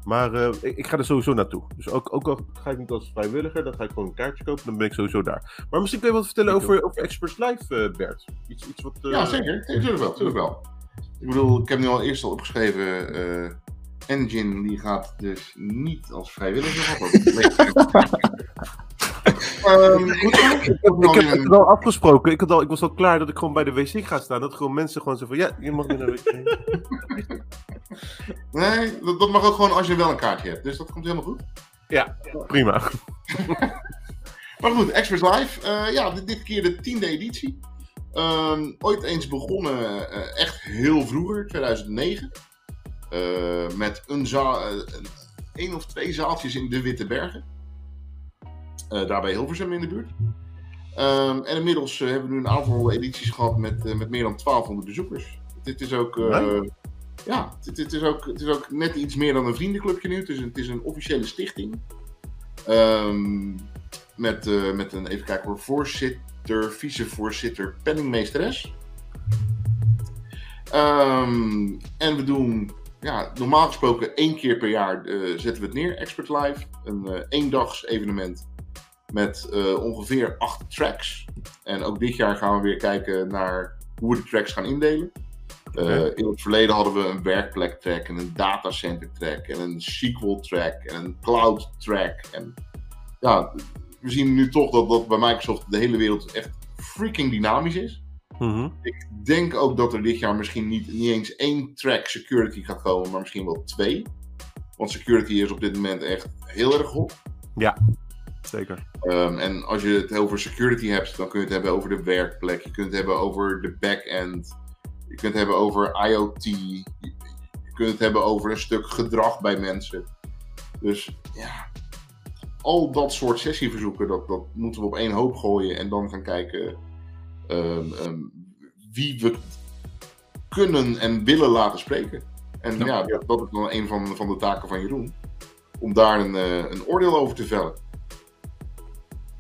Maar uh, ik, ik, ga er sowieso naartoe. Dus ook, ook al ga ik niet als vrijwilliger, dan ga ik gewoon een kaartje kopen. Dan ben ik sowieso daar. Maar misschien kun je wat vertellen over, over Experts Live, uh, Bert. Iets, iets wat, Ja, zeker. Natuurlijk wel, natuurlijk wel. Ik bedoel, ik heb nu al eerst al opgeschreven engine die gaat dus niet als vrijwilliger. Um, ik, heb het al afgesproken. Ik, had al, ik was al klaar dat ik gewoon bij de wc ga staan. Dat gewoon mensen gewoon zeggen van ja, je mag naar de wc. nee, dat, dat, mag ook gewoon als je wel een kaartje hebt. Dus dat komt helemaal goed. Ja, prima. maar goed, Express Live. Uh, ja, dit, dit, keer de tiende editie. Um, ooit eens begonnen, uh, echt heel vroeger, 2009. Uh, eh, met een, zaal, een of twee zaaltjes in de Witte Bergen. Uh, daarbij Hilversum in de buurt. Um, en inmiddels uh, hebben we nu een aantal edities gehad met, uh, met meer dan 1200 bezoekers. Dit is ook, nee. ja, dit, dit, is ook, het is ook net iets meer dan een vriendenclubje nu. Het is een, het is een officiële stichting. Um, met, met een, even kijken hoor, voorzitter, vicevoorzitter, penningmeesteres. Um, en we doen ja, normaal gesproken één keer per jaar zetten we het neer, Expert Live. Een eendags evenement met uh, ongeveer acht tracks. En ook dit jaar gaan we weer kijken naar hoe we de tracks gaan indelen. Okay. in het verleden hadden we een werkplek track en een datacenter track en een sequel track en een cloud track. En ja, we zien nu toch dat, dat bij Microsoft de hele wereld echt freaking dynamisch is. Mm-hmm. Ik denk ook dat er dit jaar misschien niet, niet eens één track security gaat komen, maar misschien wel twee. Want security is op dit moment echt heel erg hot. Ja, zeker. Um, en als je het over security hebt, dan kun je het hebben over de werkplek. Je kunt het hebben over de back-end. Je kunt het hebben over IoT. Je, je kunt het hebben over een stuk gedrag bij mensen. Dus ja, al dat soort sessieverzoeken, dat, dat moeten we op één hoop gooien. En dan gaan kijken um, um, wie we kunnen en willen laten spreken. En ja, ja dat, is dan een van, van de taken van Jeroen. Om daar een, uh, een oordeel over te vellen.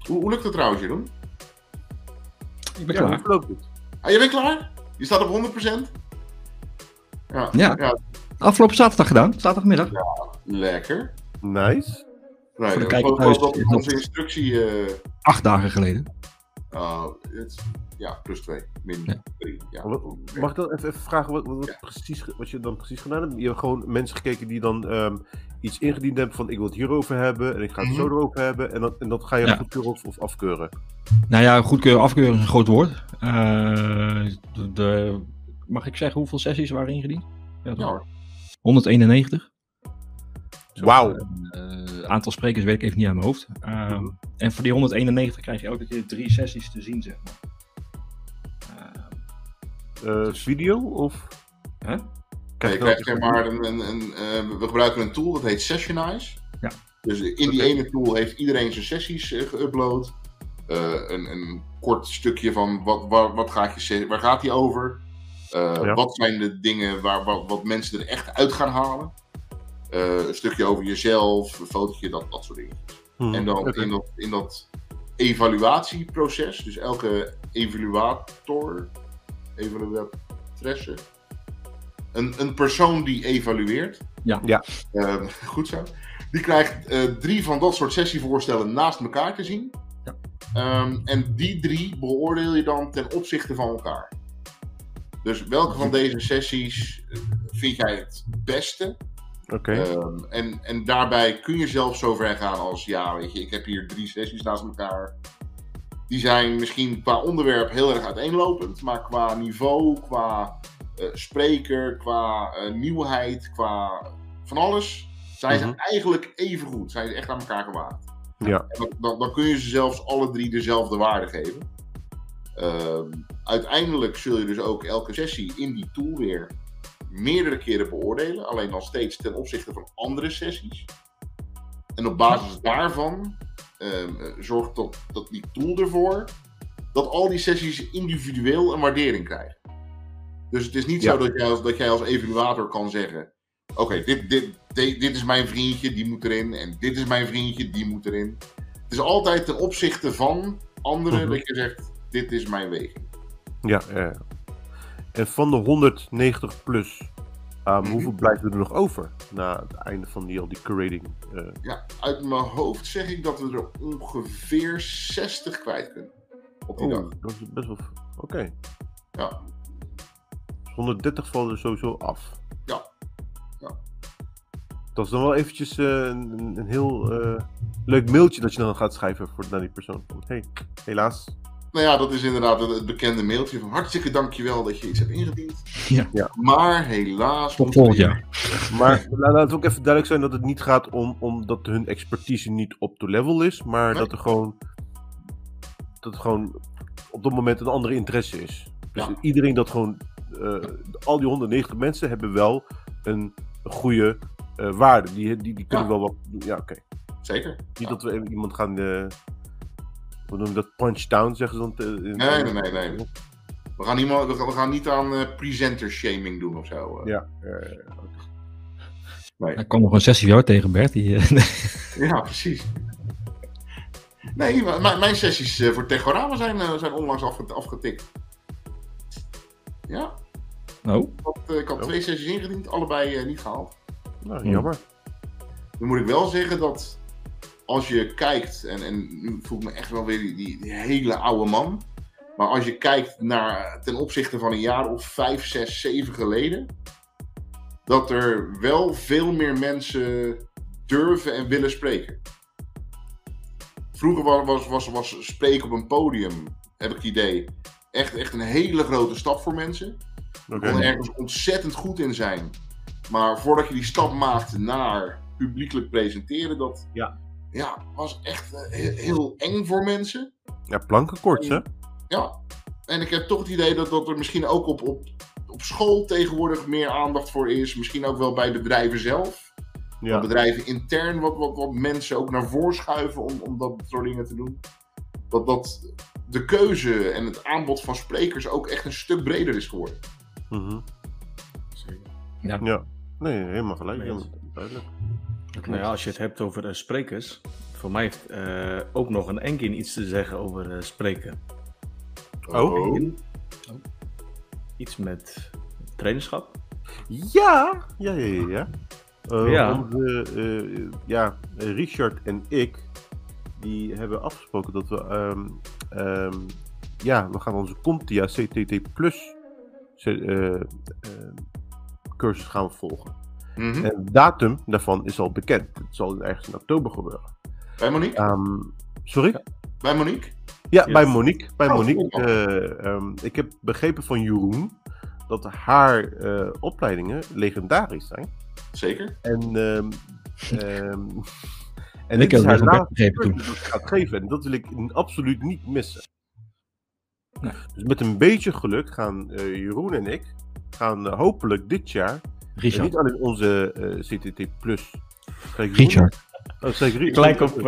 Hoe, hoe lukt het trouwens, Jeroen? Ik ben ja, klaar. Hoe loopt het? Ah, je bent klaar? Je staat op 100%? Ja. ja. ja. Afgelopen zaterdag gedaan, zaterdagmiddag. Ja, lekker. Nice. Nee, Voor de kijkers thuis. Onze instructie. Uh... Acht dagen geleden. Uh, het, ja, plus 2, min 3. Ja. Mag ik dan even, even vragen wat, wat, ja. precies, wat je dan precies gedaan hebt? Je hebt gewoon mensen gekeken die dan um, iets ingediend hebben van ik wil het hierover hebben en ik ga het mm -hmm. zo erover hebben en dat, en dat ga je ja. goedkeuren of, of, afkeuren? Nou ja, goedkeuren, afkeuren is een groot woord. Uh, de, de, mag ik zeggen hoeveel sessies waren ingediend? Ja, ja. 191. Wauw. Uh, aantal sprekers weet ik even niet aan mijn hoofd. Uh, mm. En voor die 191 krijg je elke keer drie sessies te zien, zeg maar. Uh, video of? Huh? Kijk, je krijgt zeg maar een, een, een uh, we gebruiken een tool dat heet Sessionize. Ja. Dus in die ene tool heeft iedereen zijn sessies uh, geüpload. een, een kort stukje van wat, waar, wat gaat je, waar gaat die over? Ja. Wat zijn de dingen waar, wat, wat mensen er echt uit gaan halen? een stukje over jezelf, een fotootje, dat, dat soort dingen. Hmm, en dan okay. in, dat, in dat evaluatieproces, dus elke evaluator evaluatresse. Een, een persoon die evalueert. Ja. ja. Uh, goed zo. Die krijgt uh, drie van dat soort sessievoorstellen naast elkaar te zien. Ja. Um, en die drie beoordeel je dan ten opzichte van elkaar. Dus welke van deze sessies eh, vind jij het beste? Oké. Okay. Um, en, en daarbij kun je zelfs zover gaan als: ja, weet je, ik heb hier drie sessies naast elkaar. Die zijn misschien qua onderwerp heel erg uiteenlopend, maar qua niveau, qua spreker, qua uh, nieuwheid, qua van alles, zijn ze mm -hmm. eigenlijk even goed. Zijn ze echt aan elkaar gewaagd. Ja. Dan, dan, dan, kun je ze zelfs alle drie dezelfde waarde geven. Uh, uiteindelijk zul je dus ook elke sessie in die tool weer meerdere keren beoordelen, alleen dan steeds ten opzichte van andere sessies. En op basis daarvan um, zorgt dat, dat die tool ervoor dat al die sessies individueel een waardering krijgen. Dus het is niet ja. zo dat jij, als, dat jij als evaluator kan zeggen: Oké, okay, dit, dit, dit, dit, is mijn vriendje, die moet erin. En dit is mijn vriendje, die moet erin. Het is altijd ten opzichte van anderen mm -hmm. dat je zegt: Dit is mijn weging. Ja, ja. En van de 190 plus, Um. Hoeveel blijven er nog over na het einde van die, al die curating? Uh... Ja, uit mijn hoofd zeg ik dat we er ongeveer 60 kwijt kunnen. Op die oh, dag. Dat is best wel. Oké. Okay. Ja. 130 vallen er sowieso af. Ja. ja. dat is dan wel eventjes een, een, heel leuk mailtje dat je dan gaat schrijven voor, naar die persoon. Hey, helaas, nou ja, dat is inderdaad het, bekende mailtje van hartstikke dankjewel dat je iets hebt ingediend. Ja. ja. Maar helaas... Tot volgend jaar. Maar laat het ook even duidelijk zijn dat het niet gaat om, om dat hun expertise niet op to level is, maar dat er gewoon... Dat het gewoon op dat moment een andere interesse is. Dus iedereen dat gewoon... Uh, al die 190 mensen hebben wel een, goede uh, waarde. Die, die, die kunnen wel wat... Ja, oké. Zeker. Niet dat we iemand gaan... Uh, we noemen dat punch down, zeggen ze dan. nee, nee, nee, nee. We gaan, niet, we gaan niet aan uh, presenter shaming doen of zo. Uh. Ja. nee. Er kwam nog een sessie jou tegen, Bert. Die, ja, precies. Nee, mijn sessies voor Techorama zijn, zijn onlangs afgetikt. Ja. Oh. Ik had, ik had twee sessies ingediend, allebei niet gehaald. Nou, jammer. Dan moet ik wel zeggen dat als je kijkt, en, en nu voel ik me echt wel weer die, die, hele oude man. Maar als je kijkt naar ten opzichte van een jaar of vijf, zes, zeven geleden. Dat er wel veel meer mensen durven en willen spreken. Vroeger was, was, was, was spreken op een podium, heb ik het idee, echt, echt een hele grote stap voor mensen. Okay. Kon ergens ontzettend goed in zijn. Maar voordat je die stap maakt naar publiekelijk presenteren, dat, ja ja, was echt eh, heel, eng voor mensen. Ja, plankenkort, hè? Ja, en ik heb toch het idee dat, dat er misschien ook op, op, op school tegenwoordig meer aandacht voor is. Misschien ook wel bij bedrijven zelf. Ja. Bedrijven intern wat, wat, wat mensen ook naar voren schuiven om, om dat soort dingen te doen. Dat, dat de keuze en het aanbod van sprekers ook echt een stuk breder is geworden. Mm ja. ja, nee, helemaal gelijk. Helemaal duidelijk. Nou ja, als je het hebt over uh, sprekers, voor mij heeft uh, ook nog een Enkin iets te zeggen over uh, spreken. Oh. oh. Iets met trainerschap? Ja, ja, ja, ja. ja. Onze, ja, Richard en ik, die hebben afgesproken dat we, um, um, ja, we gaan onze Comptia CTT Plus cursus gaan volgen. Mm En de datum daarvan is al bekend. Het zal ergens in oktober gebeuren. Bij Monique? Um, sorry? Bij Monique? Ja, bij Monique. Bij oh, Monique. Uh, um, ik heb begrepen van Jeroen dat haar uh, opleidingen legendarisch zijn. Zeker. En, um, en ik heb haar laatste toen. gaat geven. En dat wil ik absoluut niet missen. Nee. Dus met een beetje geluk gaan uh, Jeroen en ik gaan hopelijk dit jaar Richard. niet alleen onze uh, CTT Plus. Richard. Oh, Gelijk op uh,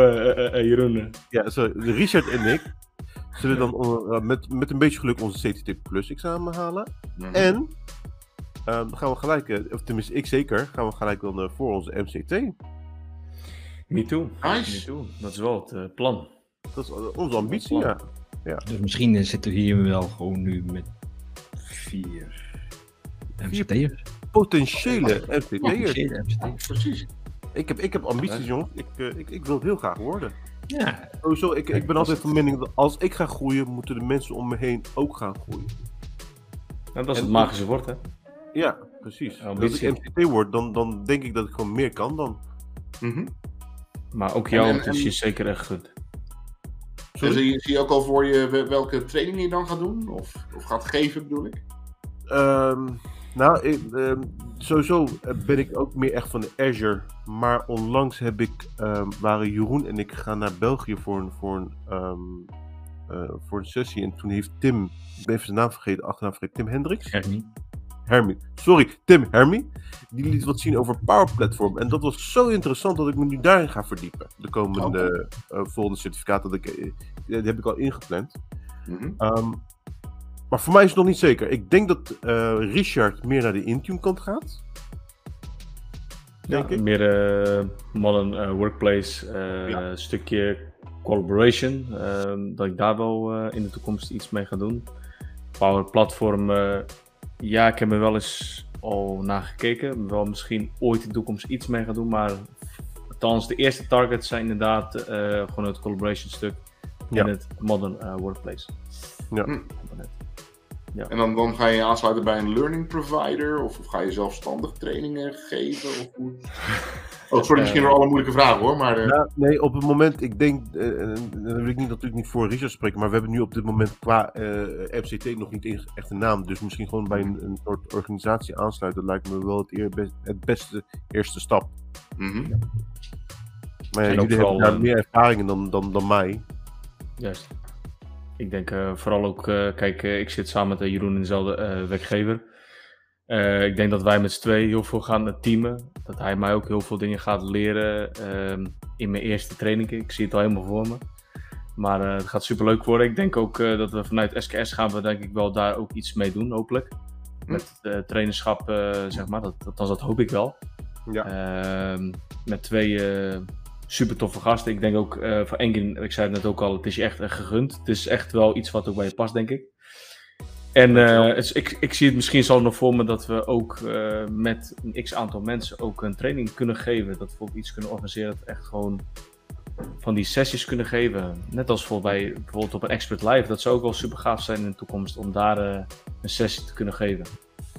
Jeroen. Ja, sorry, Richard en ik zullen dan met, met een beetje geluk onze CTT Plus examen halen. Mm En ehm, dan gaan we gelijk, of tenminste ik zeker, gaan we gelijk dan voor onze MCT. Me too. Nice. Me too. Dat is wel het plan. Dat is onze ambitie, ja. Ja. Dus misschien zitten we hier wel gewoon nu met vier MCT'ers potentiële MCT'ers. Precies. Ik heb, ik heb ambities, jongens. Ik, uh, ik, ik wil het heel graag worden. Ja. Sowieso, ik, ik ben altijd van mening dat als ik ga groeien, moeten de mensen om me heen ook gaan groeien. dat is het magische woord, hè? Ja, precies. Als ik MCT word, dan, dan denk ik dat ik gewoon meer kan dan. Mm -hmm. Maar ook jou is je zeker echt goed. Dus zie, zie je ook al voor je welke training je dan gaat doen? Of, of gaat geven, bedoel ik? Um, nou, ik, ehm, sowieso ben ik ook meer echt van de Azure. Maar onlangs heb ik, um, waren Jeroen en ik gaan naar België voor een, voor een, um, uh, voor een sessie. En toen heeft Tim, ik ben even zijn naam vergeten, achternaam vergeten, Tim Hendricks? Hermie. Hermie, sorry, Tim Hermie. Die liet wat zien over Power Platform. En dat was zo interessant dat ik me nu daarin ga verdiepen. De komende oh. uh, volgende certificaat, dat ik, uh, die heb ik al ingepland. Mm -hmm. Maar voor mij is het nog niet zeker. Ik denk dat uh, Richard meer naar de Intune kant gaat. Denk ja, ik. meer uh, modern workplace, ja. stukje collaboration. Ehm, dat ik daar wel in de toekomst iets mee ga doen. Power Platform, ja, ik heb er wel eens al naar gekeken. Wel misschien ooit in de toekomst iets mee gaan doen. Maar althans, de eerste targets zijn inderdaad gewoon het collaboration stuk. Ja. En het modern workplace. Ja. Hm. Ja. En dan, dan ga je aansluiten bij een learning provider? Of, of ga je zelfstandig trainingen geven? Of hoe... Oh, sorry, misschien uh, alle moeilijke vragen hoor. Maar, uh... nou, nee, op het moment, ik denk, uh, dan wil ik niet, natuurlijk niet voor Richard spreken, maar we hebben nu op dit moment qua FCT nog niet echt een naam. Dus misschien gewoon bij een, een soort organisatie aansluiten, dat lijkt me wel het, eer, het beste eerste stap. Mm -hmm. Maar ja, jullie hebben daar meer ervaringen dan, dan, dan mij. Juist. Ik denk vooral ook, kijk, ik zit samen met Jeroen in dezelfde werkgever. Uh, ik denk dat wij met z'n twee heel veel gaan teamen. Dat hij mij ook heel veel dingen gaat leren uh, in mijn eerste training. Ik zie het al helemaal voor me. Maar uh, het gaat super leuk worden. Ik denk ook dat we vanuit SKS gaan we denk ik wel daar ook iets mee doen, hopelijk. Hm. Met trainerschap, zeg maar. Dat, althans, dat hoop ik wel. Ja. Ehm, met twee super toffe gasten. Ik denk ook voor Engin, ik zei het net ook al, het is je echt gegund. Het is echt wel iets wat ook bij je past, denk ik. En uh, ik, ik zie het misschien zo nog voor me dat we ook uh, met een x aantal mensen ook een training kunnen geven. Dat we bijvoorbeeld iets kunnen organiseren dat echt gewoon van die sessies kunnen geven. Net als bijvoorbeeld, bij, bijvoorbeeld op een Expert Live. Dat zou ook wel super gaaf zijn in de toekomst om daar uh, een sessie te kunnen geven.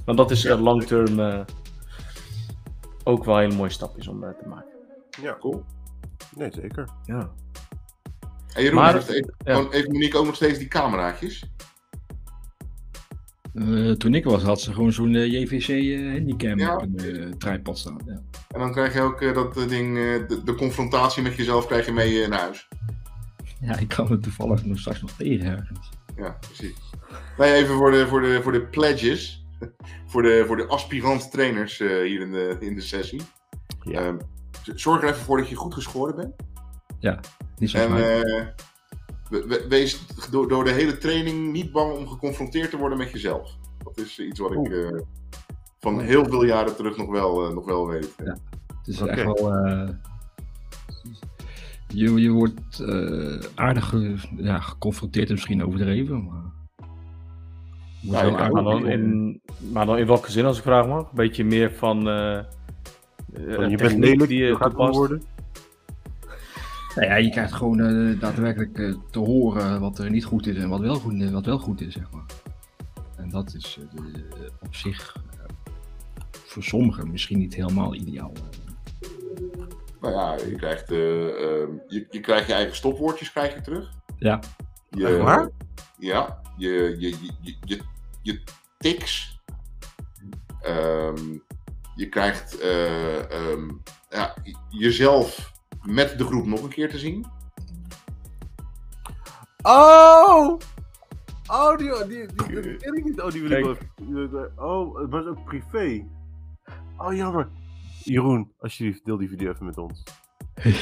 Want dat is ja. long term ook wel een hele mooie stapjes om te maken. Ja, cool. Nee, zeker. Ja. En Jeroen, maar, heeft, even, ja. even Monique ook nog steeds die cameraatjes? Uh, toen ik was, had ze gewoon zo'n uh, JVC uh, handicam ja. op een tripod staan. Ja. En dan krijg je ook dat ding, de, de, confrontatie met jezelf krijg je mee naar huis. Ja, ik kan het toevallig nog straks nog tegen ergens. Ja, precies. Nee, even voor de, voor de, voor de pledges. voor, de, voor de aspirant trainers hier in de, in de sessie. Ja. Ehm, zorg er even voor dat je goed geschoren bent. Ja, niet zo En wees door, door, de hele training niet bang om geconfronteerd te worden met jezelf. Dat is iets wat ik uh, van heel veel jaren terug nog wel, uh, nog wel weet. Ja, het is okay. echt wel. Uh, je, je wordt aardig ja, geconfronteerd en misschien overdreven. Maar... Ja, ja, maar, dan in, maar dan in welke zin als ik vraag mag? Een beetje meer van. van je bent lelijk, die je gaat worden. Nou ja, je krijgt gewoon uh, daadwerkelijk uh, te horen wat er niet goed is en wat wel goed, wat wel goed is, zeg maar. En dat is uh, de, op zich voor sommigen misschien niet helemaal ideaal. Nou ja, je krijgt, ehm, je, je, krijgt je eigen stopwoordjes krijg je terug. Ja. Je, waar? Ja, je, je, je, je, je tics. Um, je krijgt um, ja, jezelf met de groep nog een keer te zien. Oh! Oh, die, die, die, die ken ik niet. Oh, die wil ik wel. Oh, het was ook privé. Oh, jammer. Jeroen, alsjeblieft, deel die video even met ons. ik,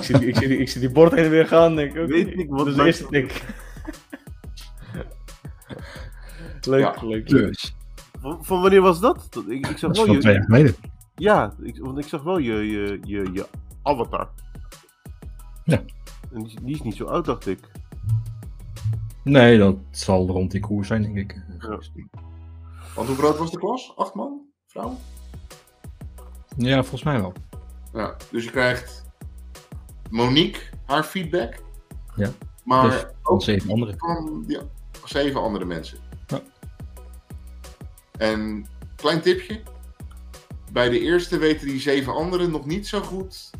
zie, ik, zie, ik zie die bord heen en weer gaan. Denk ik, Weet ik wat dus is het ik. leuk, ja. leuk. Dus. Van, van, wanneer was dat? Ik, ik zag dat wel je, twee jaar geleden. Ja, ik, want ik zag wel je, je, je, je Avatar. Ja. En die, die, is niet zo oud, dacht ik. Nee, dat zal rond die koers zijn, denk ik. Ja. Want hoe groot was de klas? Acht man? Vrouw? Ja, volgens mij wel. Ja, dus je krijgt Monique, haar feedback. Ja. Maar dus ook zeven andere. Van, ja, zeven andere mensen. Ja. En klein tipje. Bij de eerste weten die zeven anderen nog niet zo goed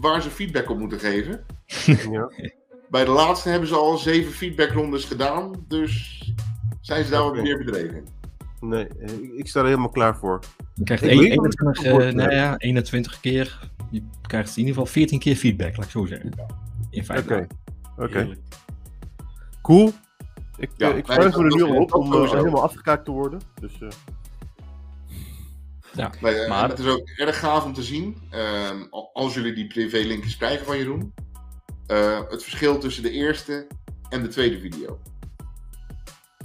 waar ze feedback op moeten geven. Ja. Bij de laatste hebben ze al zeven feedbackrondes gedaan, dus zijn ze daar ook weer bedreven. Nee, ik sta er helemaal klaar voor. Je krijgt 21, uh, nou ja, 21 keer, je krijgt in ieder geval 14 keer feedback, laat ik zo zeggen. In feite. Oké, okay. Cool. Ik, ja, uh, ik er nu al op om uh, helemaal afgekaakt te worden. Dus, uh... Ja, maar, maar, het is ook erg gaaf om te zien, uh, als jullie die privé-linkjes krijgen van Jeroen, uh, het verschil tussen de eerste en de tweede video.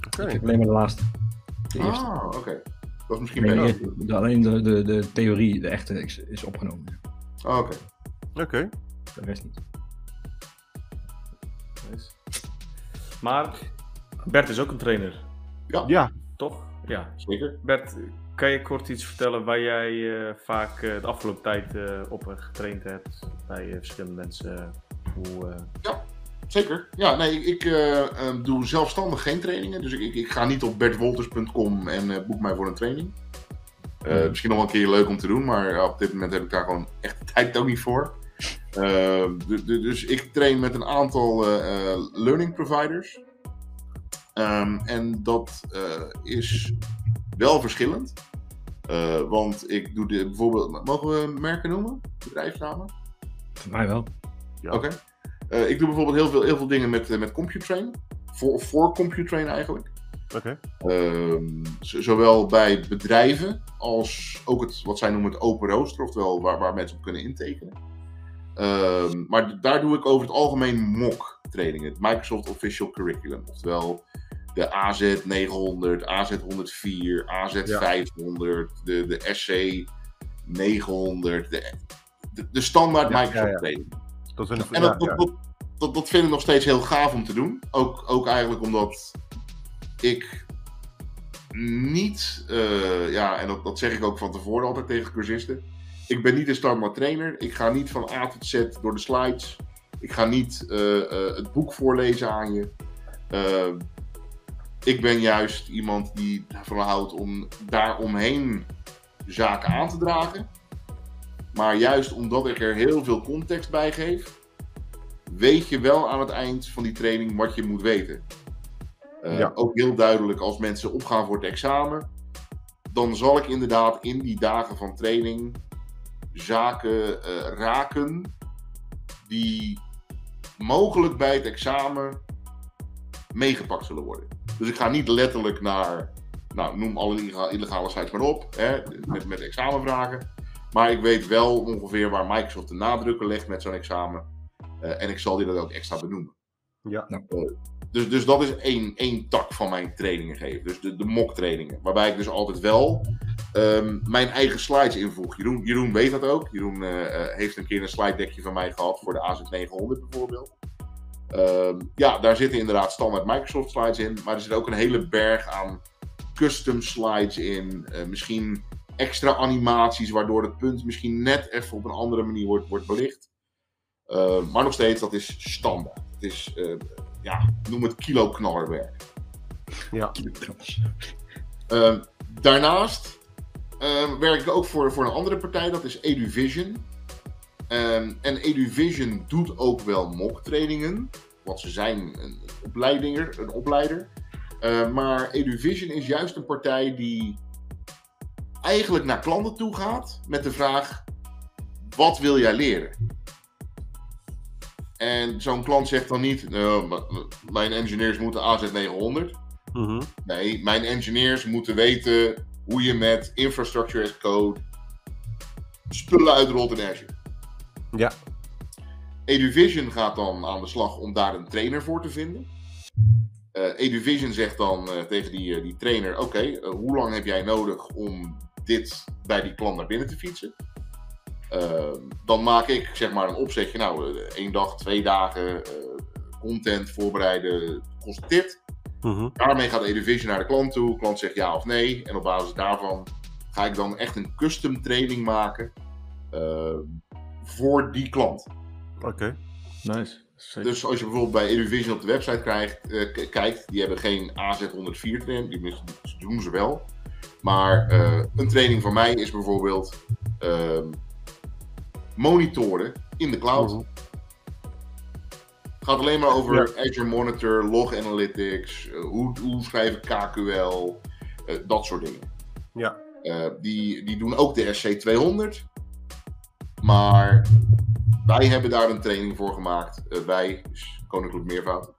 Okay. Ik heb alleen maar de laatste. De ah, oké. Okay. Dat is misschien alleen, beter. Alleen de, de, de theorie, de echte, is, is opgenomen. Ah, oké. Oké. Okay. De rest niet. Maar Bert is ook een trainer. Ja. Ja. Toch? Ja. Zeker. Bert, kan je kort iets vertellen waar jij uh, vaak uh, de afgelopen tijd uh, op getraind hebt bij verschillende mensen? Hoe, Ja, zeker. Ja, nee, ik doe zelfstandig geen trainingen. Dus ik, ik, ga niet op bertwolters.com en boek mij voor een training. Uh, misschien nog wel een keer leuk om te doen, maar op dit moment heb ik daar gewoon echt de tijd ook niet voor. Dus ik train met een aantal learning providers. Um, en dat is wel verschillend. want ik doe de, bijvoorbeeld, mogen we merken noemen? Bedrijfsnamen? Voor mij wel. Ja. Oké. Okay. ik doe bijvoorbeeld heel veel, heel veel dingen met, met CompuTrain. Voor, voor CompuTrain eigenlijk. Oké. Ehm, zowel bij bedrijven als ook het, wat zij noemen het open rooster, oftewel waar, waar mensen op kunnen intekenen. Ehm, maar daar doe ik over het algemeen mock trainingen, het Microsoft Official Curriculum. Oftewel de AZ 900, AZ 104, AZ 500, de, de SC 900, de, de, standaard Microsoft ja. Dat en dat, dat, dat, dat, vind ik nog steeds heel gaaf om te doen. Ook, ook eigenlijk omdat ik niet, uh, ja, en dat, dat zeg ik ook van tevoren altijd tegen cursisten. Ik ben niet een standaard trainer. Ik ga niet van A tot Z door de slides. Ik ga niet uh, uh, het boek voorlezen aan je. Ik ben juist iemand die ervan houdt om daaromheen zaken aan te dragen. Maar juist omdat ik er heel veel context bij geef, weet je wel aan het eind van die training wat je moet weten. Uh, ja. Ook heel duidelijk als mensen opgaan voor het examen. Dan zal ik inderdaad in die dagen van training zaken uh, raken die mogelijk bij het examen meegepakt zullen worden. Dus ik ga niet letterlijk naar, nou, noem alle illegale sites maar op, hè, met, met examenvragen. Maar ik weet wel ongeveer waar Microsoft de nadrukken legt met zo'n examen. Uh, en ik zal die dat ook extra benoemen. Ja. Uh, dus, dus dat is één, één tak van mijn trainingen geven. Dus de, de mock trainingen. Waarbij ik dus altijd wel um, mijn eigen slides invoeg. Jeroen, Jeroen weet dat ook. Jeroen uh, heeft een keer een slide deckje van mij gehad voor de AZ900 bijvoorbeeld. Um, ja, daar zitten inderdaad standaard Microsoft slides in. Maar er zit ook een hele berg aan custom slides in. Uh, misschien extra animaties, waardoor het punt misschien net even op een andere manier wordt, wordt belicht. Uh, maar nog steeds, dat is standaard. Het is ja, noem het kilo-knallerwerk. Ja. Uh, daarnaast werk ik ook voor, voor een andere partij, dat is EduVision. Uh, en EduVision doet ook wel mock-trainingen, want ze zijn een opleidinger, een opleider. Ehm, maar EduVision is juist een partij die eigenlijk naar klanten toe gaat met de vraag: wat wil jij leren? En zo'n klant zegt dan niet, nou, mijn engineers moeten AZ900. Mhm. Nee, mijn engineers moeten weten hoe je met infrastructure as code spullen uitrolt in Azure. Ja. EduVision gaat dan aan de slag om daar een trainer voor te vinden. Uh, EduVision zegt dan uh, tegen die, uh, die trainer: Oké, hoe lang heb jij nodig om dit bij die klant naar binnen te fietsen? Ehm, dan maak ik zeg maar een opzetje. Nou, eh, één dag, twee dagen eh, content voorbereiden kost dit. Mhm. Daarmee gaat Eduvision naar de klant toe. De klant zegt ja of nee. En op basis daarvan ga ik dan echt een custom training maken ehm, voor die klant. Oké, nice. Dus als je bijvoorbeeld bij Eduvision op de website krijgt, uh, kijkt, die hebben geen AZ104 training, die doen ze wel. Maar een training van mij is bijvoorbeeld ehm, monitoren in de cloud. Het gaat alleen maar over Azure Monitor, Log Analytics, uh, hoe, hoe schrijven KQL, uh, dat soort dingen. Ja. Die, die doen ook de SC200. Maar wij hebben daar een training voor gemaakt. wij, dus Koninklijk Meervoud.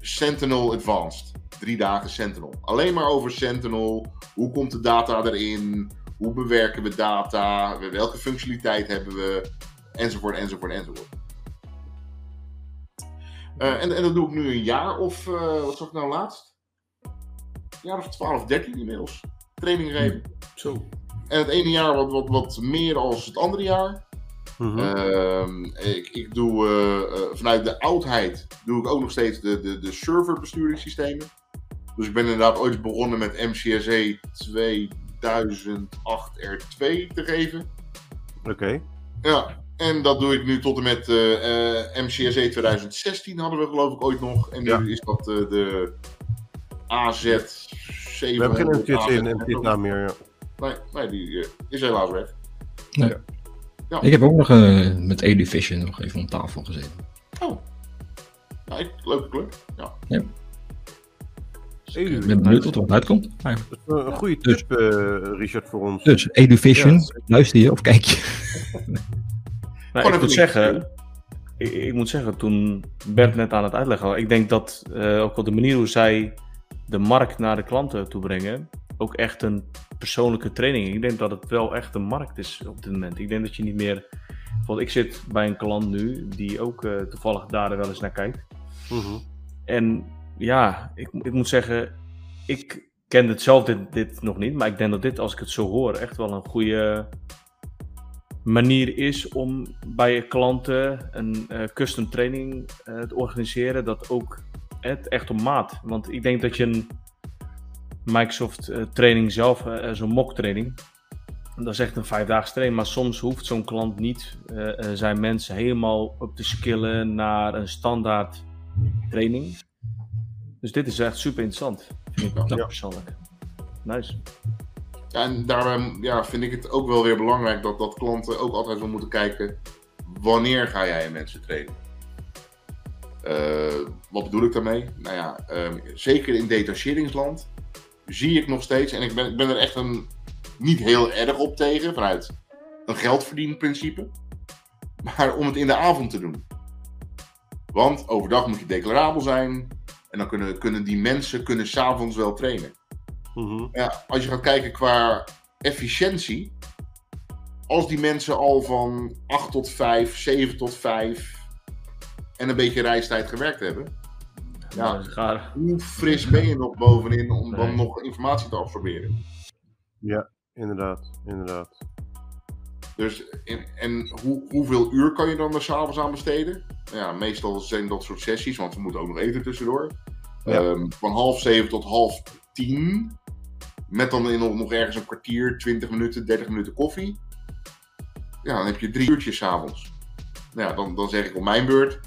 Sentinel Advanced. Drie dagen Sentinel. Alleen maar over Sentinel. Hoe komt de data erin? Hoe bewerken we data? Welke functionaliteit hebben we? Enzovoort, enzovoort, enzovoort. Uh, en, en dat doe ik nu een jaar of, wat zag ik nou laatst? Een jaar of 12, 13 inmiddels. Training geven. Zo. En het ene jaar wat, wat, wat meer als het andere jaar. Mm -hmm. ik, ik doe uh, vanuit de oudheid doe ik ook nog steeds de, de, de serverbesturingssystemen. Dus ik ben inderdaad ooit begonnen met MCSE 2 2008 R2 te geven. Oké. Ja, en dat doe ik nu tot en met uh, MCSE 2016 hadden we geloof ik ooit nog. En nu is dat de AZ 700. We hebben geen MTC in Vietnam meer, ja. Nee, nee die uh, is helaas weg. Nee. Ja. Ik heb ook nog uh, met Eduvision nog even om tafel gezeten. Oh. Ja, ik, leuke club. Ja. ja. Ik ben benieuwd wat er uitkomt. Eigenlijk. Een goede dus- tip, dus, Richard, voor ons. Dus, Eduvision, ja. luister je of kijk je? nou, ik moet zeggen, ik, ik, moet zeggen, toen Bert net aan het uitleggen was, ik denk dat uh, ook op de manier hoe zij de markt naar de klanten toe brengen, ook echt een persoonlijke training. Ik denk dat het wel echt een markt is op dit moment. Ik denk dat je niet meer. Want ik zit bij een klant nu die ook uh, toevallig daar wel eens naar kijkt. Mm En ja, ik, ik moet zeggen, ik ken het zelf dit, dit nog niet, maar ik denk dat dit, als ik het zo hoor, echt wel een goede manier is om bij je klanten een uh, custom training uh, te organiseren. Dat ook het echt op maat. Want ik denk dat je een Microsoft uh, training zelf, zo'n mock training, dat is echt een vijfdaagse training. Maar soms hoeft zo'n klant niet zijn mensen helemaal op te skillen naar een standaard training. Dus dit is echt super interessant, vind ik ja. persoonlijk. Nice. Ja, en daarom ja, vind ik het ook wel weer belangrijk dat, dat klanten ook altijd wel moeten kijken wanneer ga jij mensen trainen. Uh, wat bedoel ik daarmee? Nou ja, um, zeker in detacheringsland zie ik nog steeds, en ik ben, ik ben er echt een, niet heel erg op tegen vanuit een geldverdienprincipe, maar om het in de avond te doen. Want overdag moet je declarabel zijn en dan kunnen, kunnen die mensen kunnen s'avonds wel trainen. Mhm. ja, als je gaat kijken qua efficiëntie, als die mensen al van 8 tot 5, 7 tot 5 en een beetje reistijd gewerkt hebben, ja, hoe fris ben je nog bovenin om dan nog informatie te absorberen? Ja, inderdaad, inderdaad. Dus, en, en hoe, hoeveel uur kan je dan er s'avonds aan besteden? Ja, meestal zijn dat soort sessies, want we moeten ook nog eten tussendoor. Ehm, van half zeven tot half tien. Met dan in, nog ergens een kwartier, 20 minuten, 30 minuten koffie. Ja, dan heb je drie uurtjes s'avonds. Nou ja, dan, dan zeg ik op mijn beurt.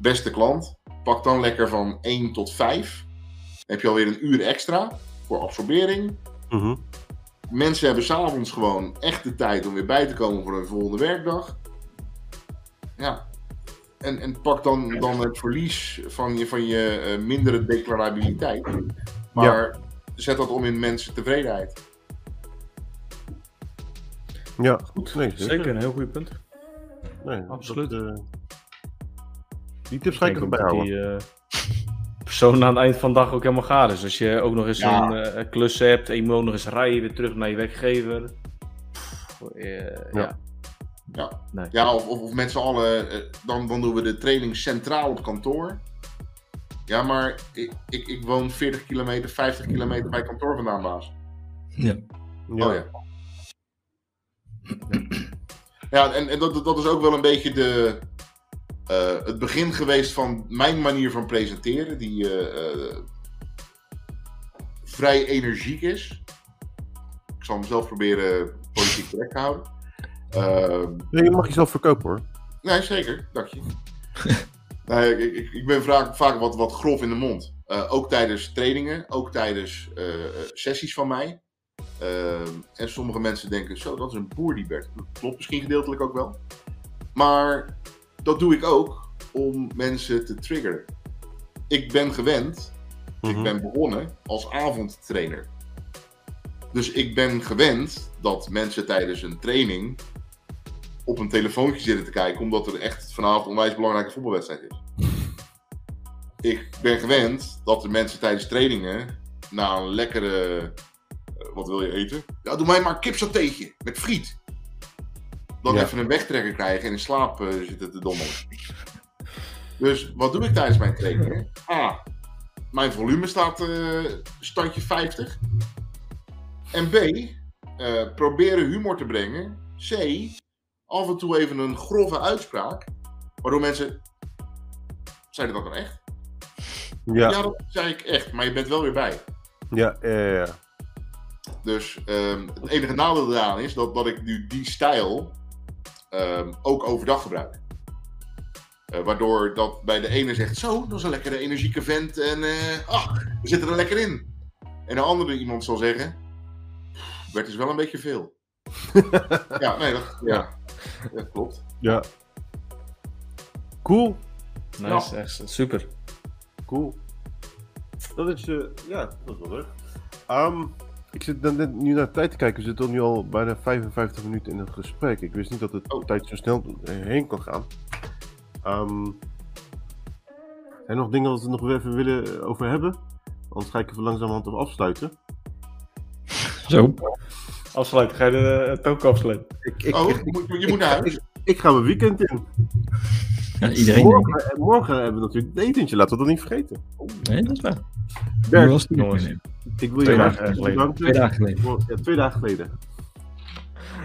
Beste klant, pak dan lekker van 1 tot 5. Dan heb je alweer een uur extra voor absorbering. Mhm. Mensen hebben s'avonds gewoon echt de tijd om weer bij te komen voor een volgende werkdag. Ja. En, en pak dan, dan het verlies van je, van je uh, mindere declarabiliteit. Maar zet dat om in mensen tevredenheid. Ja, goed. Nee, zeker. een heel goed punt. Nee, absoluut. Dat, uh, die tips ga ik erbij houden. Die, uh, persoon aan het eind van de dag ook helemaal gaar is. Als je ook nog eens een uh, klus hebt en je moet ook nog eens rijden weer terug naar je werkgever. ja. Ja, nee. ja of, of, of met z'n allen, dan, dan doen we de training centraal op kantoor. Ja, maar ik, ik, ik woon 40 kilometer, 50 kilometer bij kantoor vandaan, baas. Ja. ja. Oh ja. Ja, en, en dat, dat is ook wel een beetje de, uh, het begin geweest van mijn manier van presenteren, die uh, vrij energiek is. Ik zal mezelf proberen politiek correct te houden. nee, je mag jezelf verkopen hoor. Nee, zeker. Dank je. Nee, ik, ik, ik ben vaak, vaak wat, wat grof in de mond. Ook tijdens trainingen, ook tijdens sessies van mij. Uh, en sommige mensen denken, zo, dat is een boer die Bert. Dat klopt misschien gedeeltelijk ook wel. Maar dat doe ik ook om mensen te triggeren. Ik ben gewend, ik mhm. ben begonnen als avondtrainer. Dus ik ben gewend dat mensen tijdens een training op een telefoontje zitten te kijken, omdat er echt vanavond een onwijs belangrijke voetbalwedstrijd is. Ik ben gewend dat de mensen tijdens trainingen na een lekkere. Uh, wat wil je eten? Ja, doe mij maar een kipsatéetje met friet. Dan even een wegtrekker krijgen en in slaap uh, zitten te dommelen. Dus wat doe ik tijdens mijn trainingen? A. Mijn volume staat uh, standje 50. En B. proberen humor te brengen. C af en toe even een grove uitspraak. Waardoor mensen. Zei dat dan echt? Ja. ja, dat zei ik echt, maar je bent wel weer bij. Ja, ja, ja. Dus um, het enige nadeel eraan is dat, dat ik nu die stijl um, ook overdag gebruik. Uh, waardoor dat bij de ene zegt, zo, dat is een lekkere energieke vent en uh, ach, we zitten er lekker in. En een andere iemand zal zeggen, werd is wel een beetje veel. ja, nee, dat, ja. dat klopt. Ja. Cool. Nice, ja. echt super. Cool. Dat is, uh, ja, dat is wel leuk. Um, ik zit dan net nu naar de tijd te kijken. We zitten nu al bijna 55 minuten in het gesprek. Ik wist niet dat de oh. tijd zo snel heen kan gaan. Um, zijn er nog dingen waar we nog even willen over hebben? Anders ga ik even langzamerhand op afsluiten. Zo. Afsluiten, ga je de uh, afsluiten? Ik, ik, oh, je moet, je moet naar huis. Ik, ga mijn weekend in. Ja, iedereen. Morgen, morgen hebben we natuurlijk het etentje, laten we dat niet vergeten. Nee, dat is waar. Was het ik wil je twee dagen geleden. Twee dagen geleden. Ja, twee dagen geleden.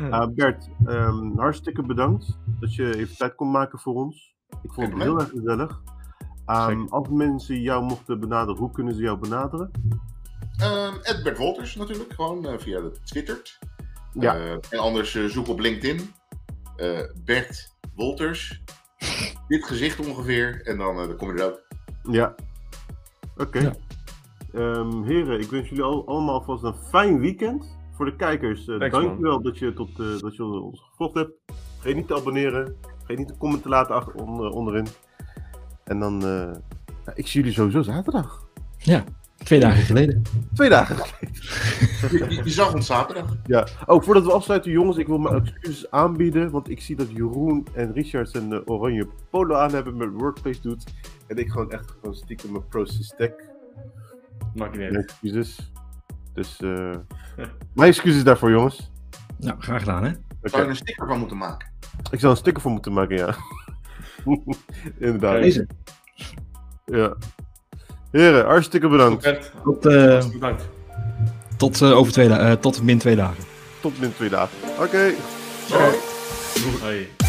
Uh, Bert, um, hartstikke bedankt dat je even tijd kon maken voor ons. Ik vond het heel erg gezellig. Um, als mensen jou mochten benaderen, hoe kunnen ze jou benaderen? Um, Bert Wolters natuurlijk, gewoon uh, via de Twitter. Ja. Uh, en anders uh, zoek op LinkedIn. Bert Wolters. Dit gezicht ongeveer. En dan, dan kom je er ook. Ja. Oké. Ja. Um, heren, ik wens jullie al, allemaal vast een fijn weekend. Voor de kijkers, uh, dankjewel dat je, tot, uh, dat je ons gevolgd hebt. Vergeet niet te abonneren. Vergeet niet een comment te laten achter, onder, onderin. En dan, uh, ik zie jullie sowieso zaterdag. Ja, twee dagen geleden. Twee dagen geleden. je, je, zag ons zaterdag. Ja. Oh, voordat we afsluiten, jongens, ik wil mijn excuses aanbieden. Want ik zie dat Jeroen en Richard een oranje polo aan hebben met Workplace doet. En ik gewoon echt gewoon stiekem mijn Process Tech Maakt niet uit. Excuses. Dus, uh, mijn excuses daarvoor, jongens. Nou, graag gedaan, hè? Zou je er een sticker van moeten maken? Ik zou een sticker van moeten maken, ja. Inderdaad. Deze. Ja. Heren, hartstikke bedankt. Tot, uh, bedankt. Tot, uh, over twee uh, tot min twee dagen. Tot min twee dagen. Oké. Okay. Okay. Hoi.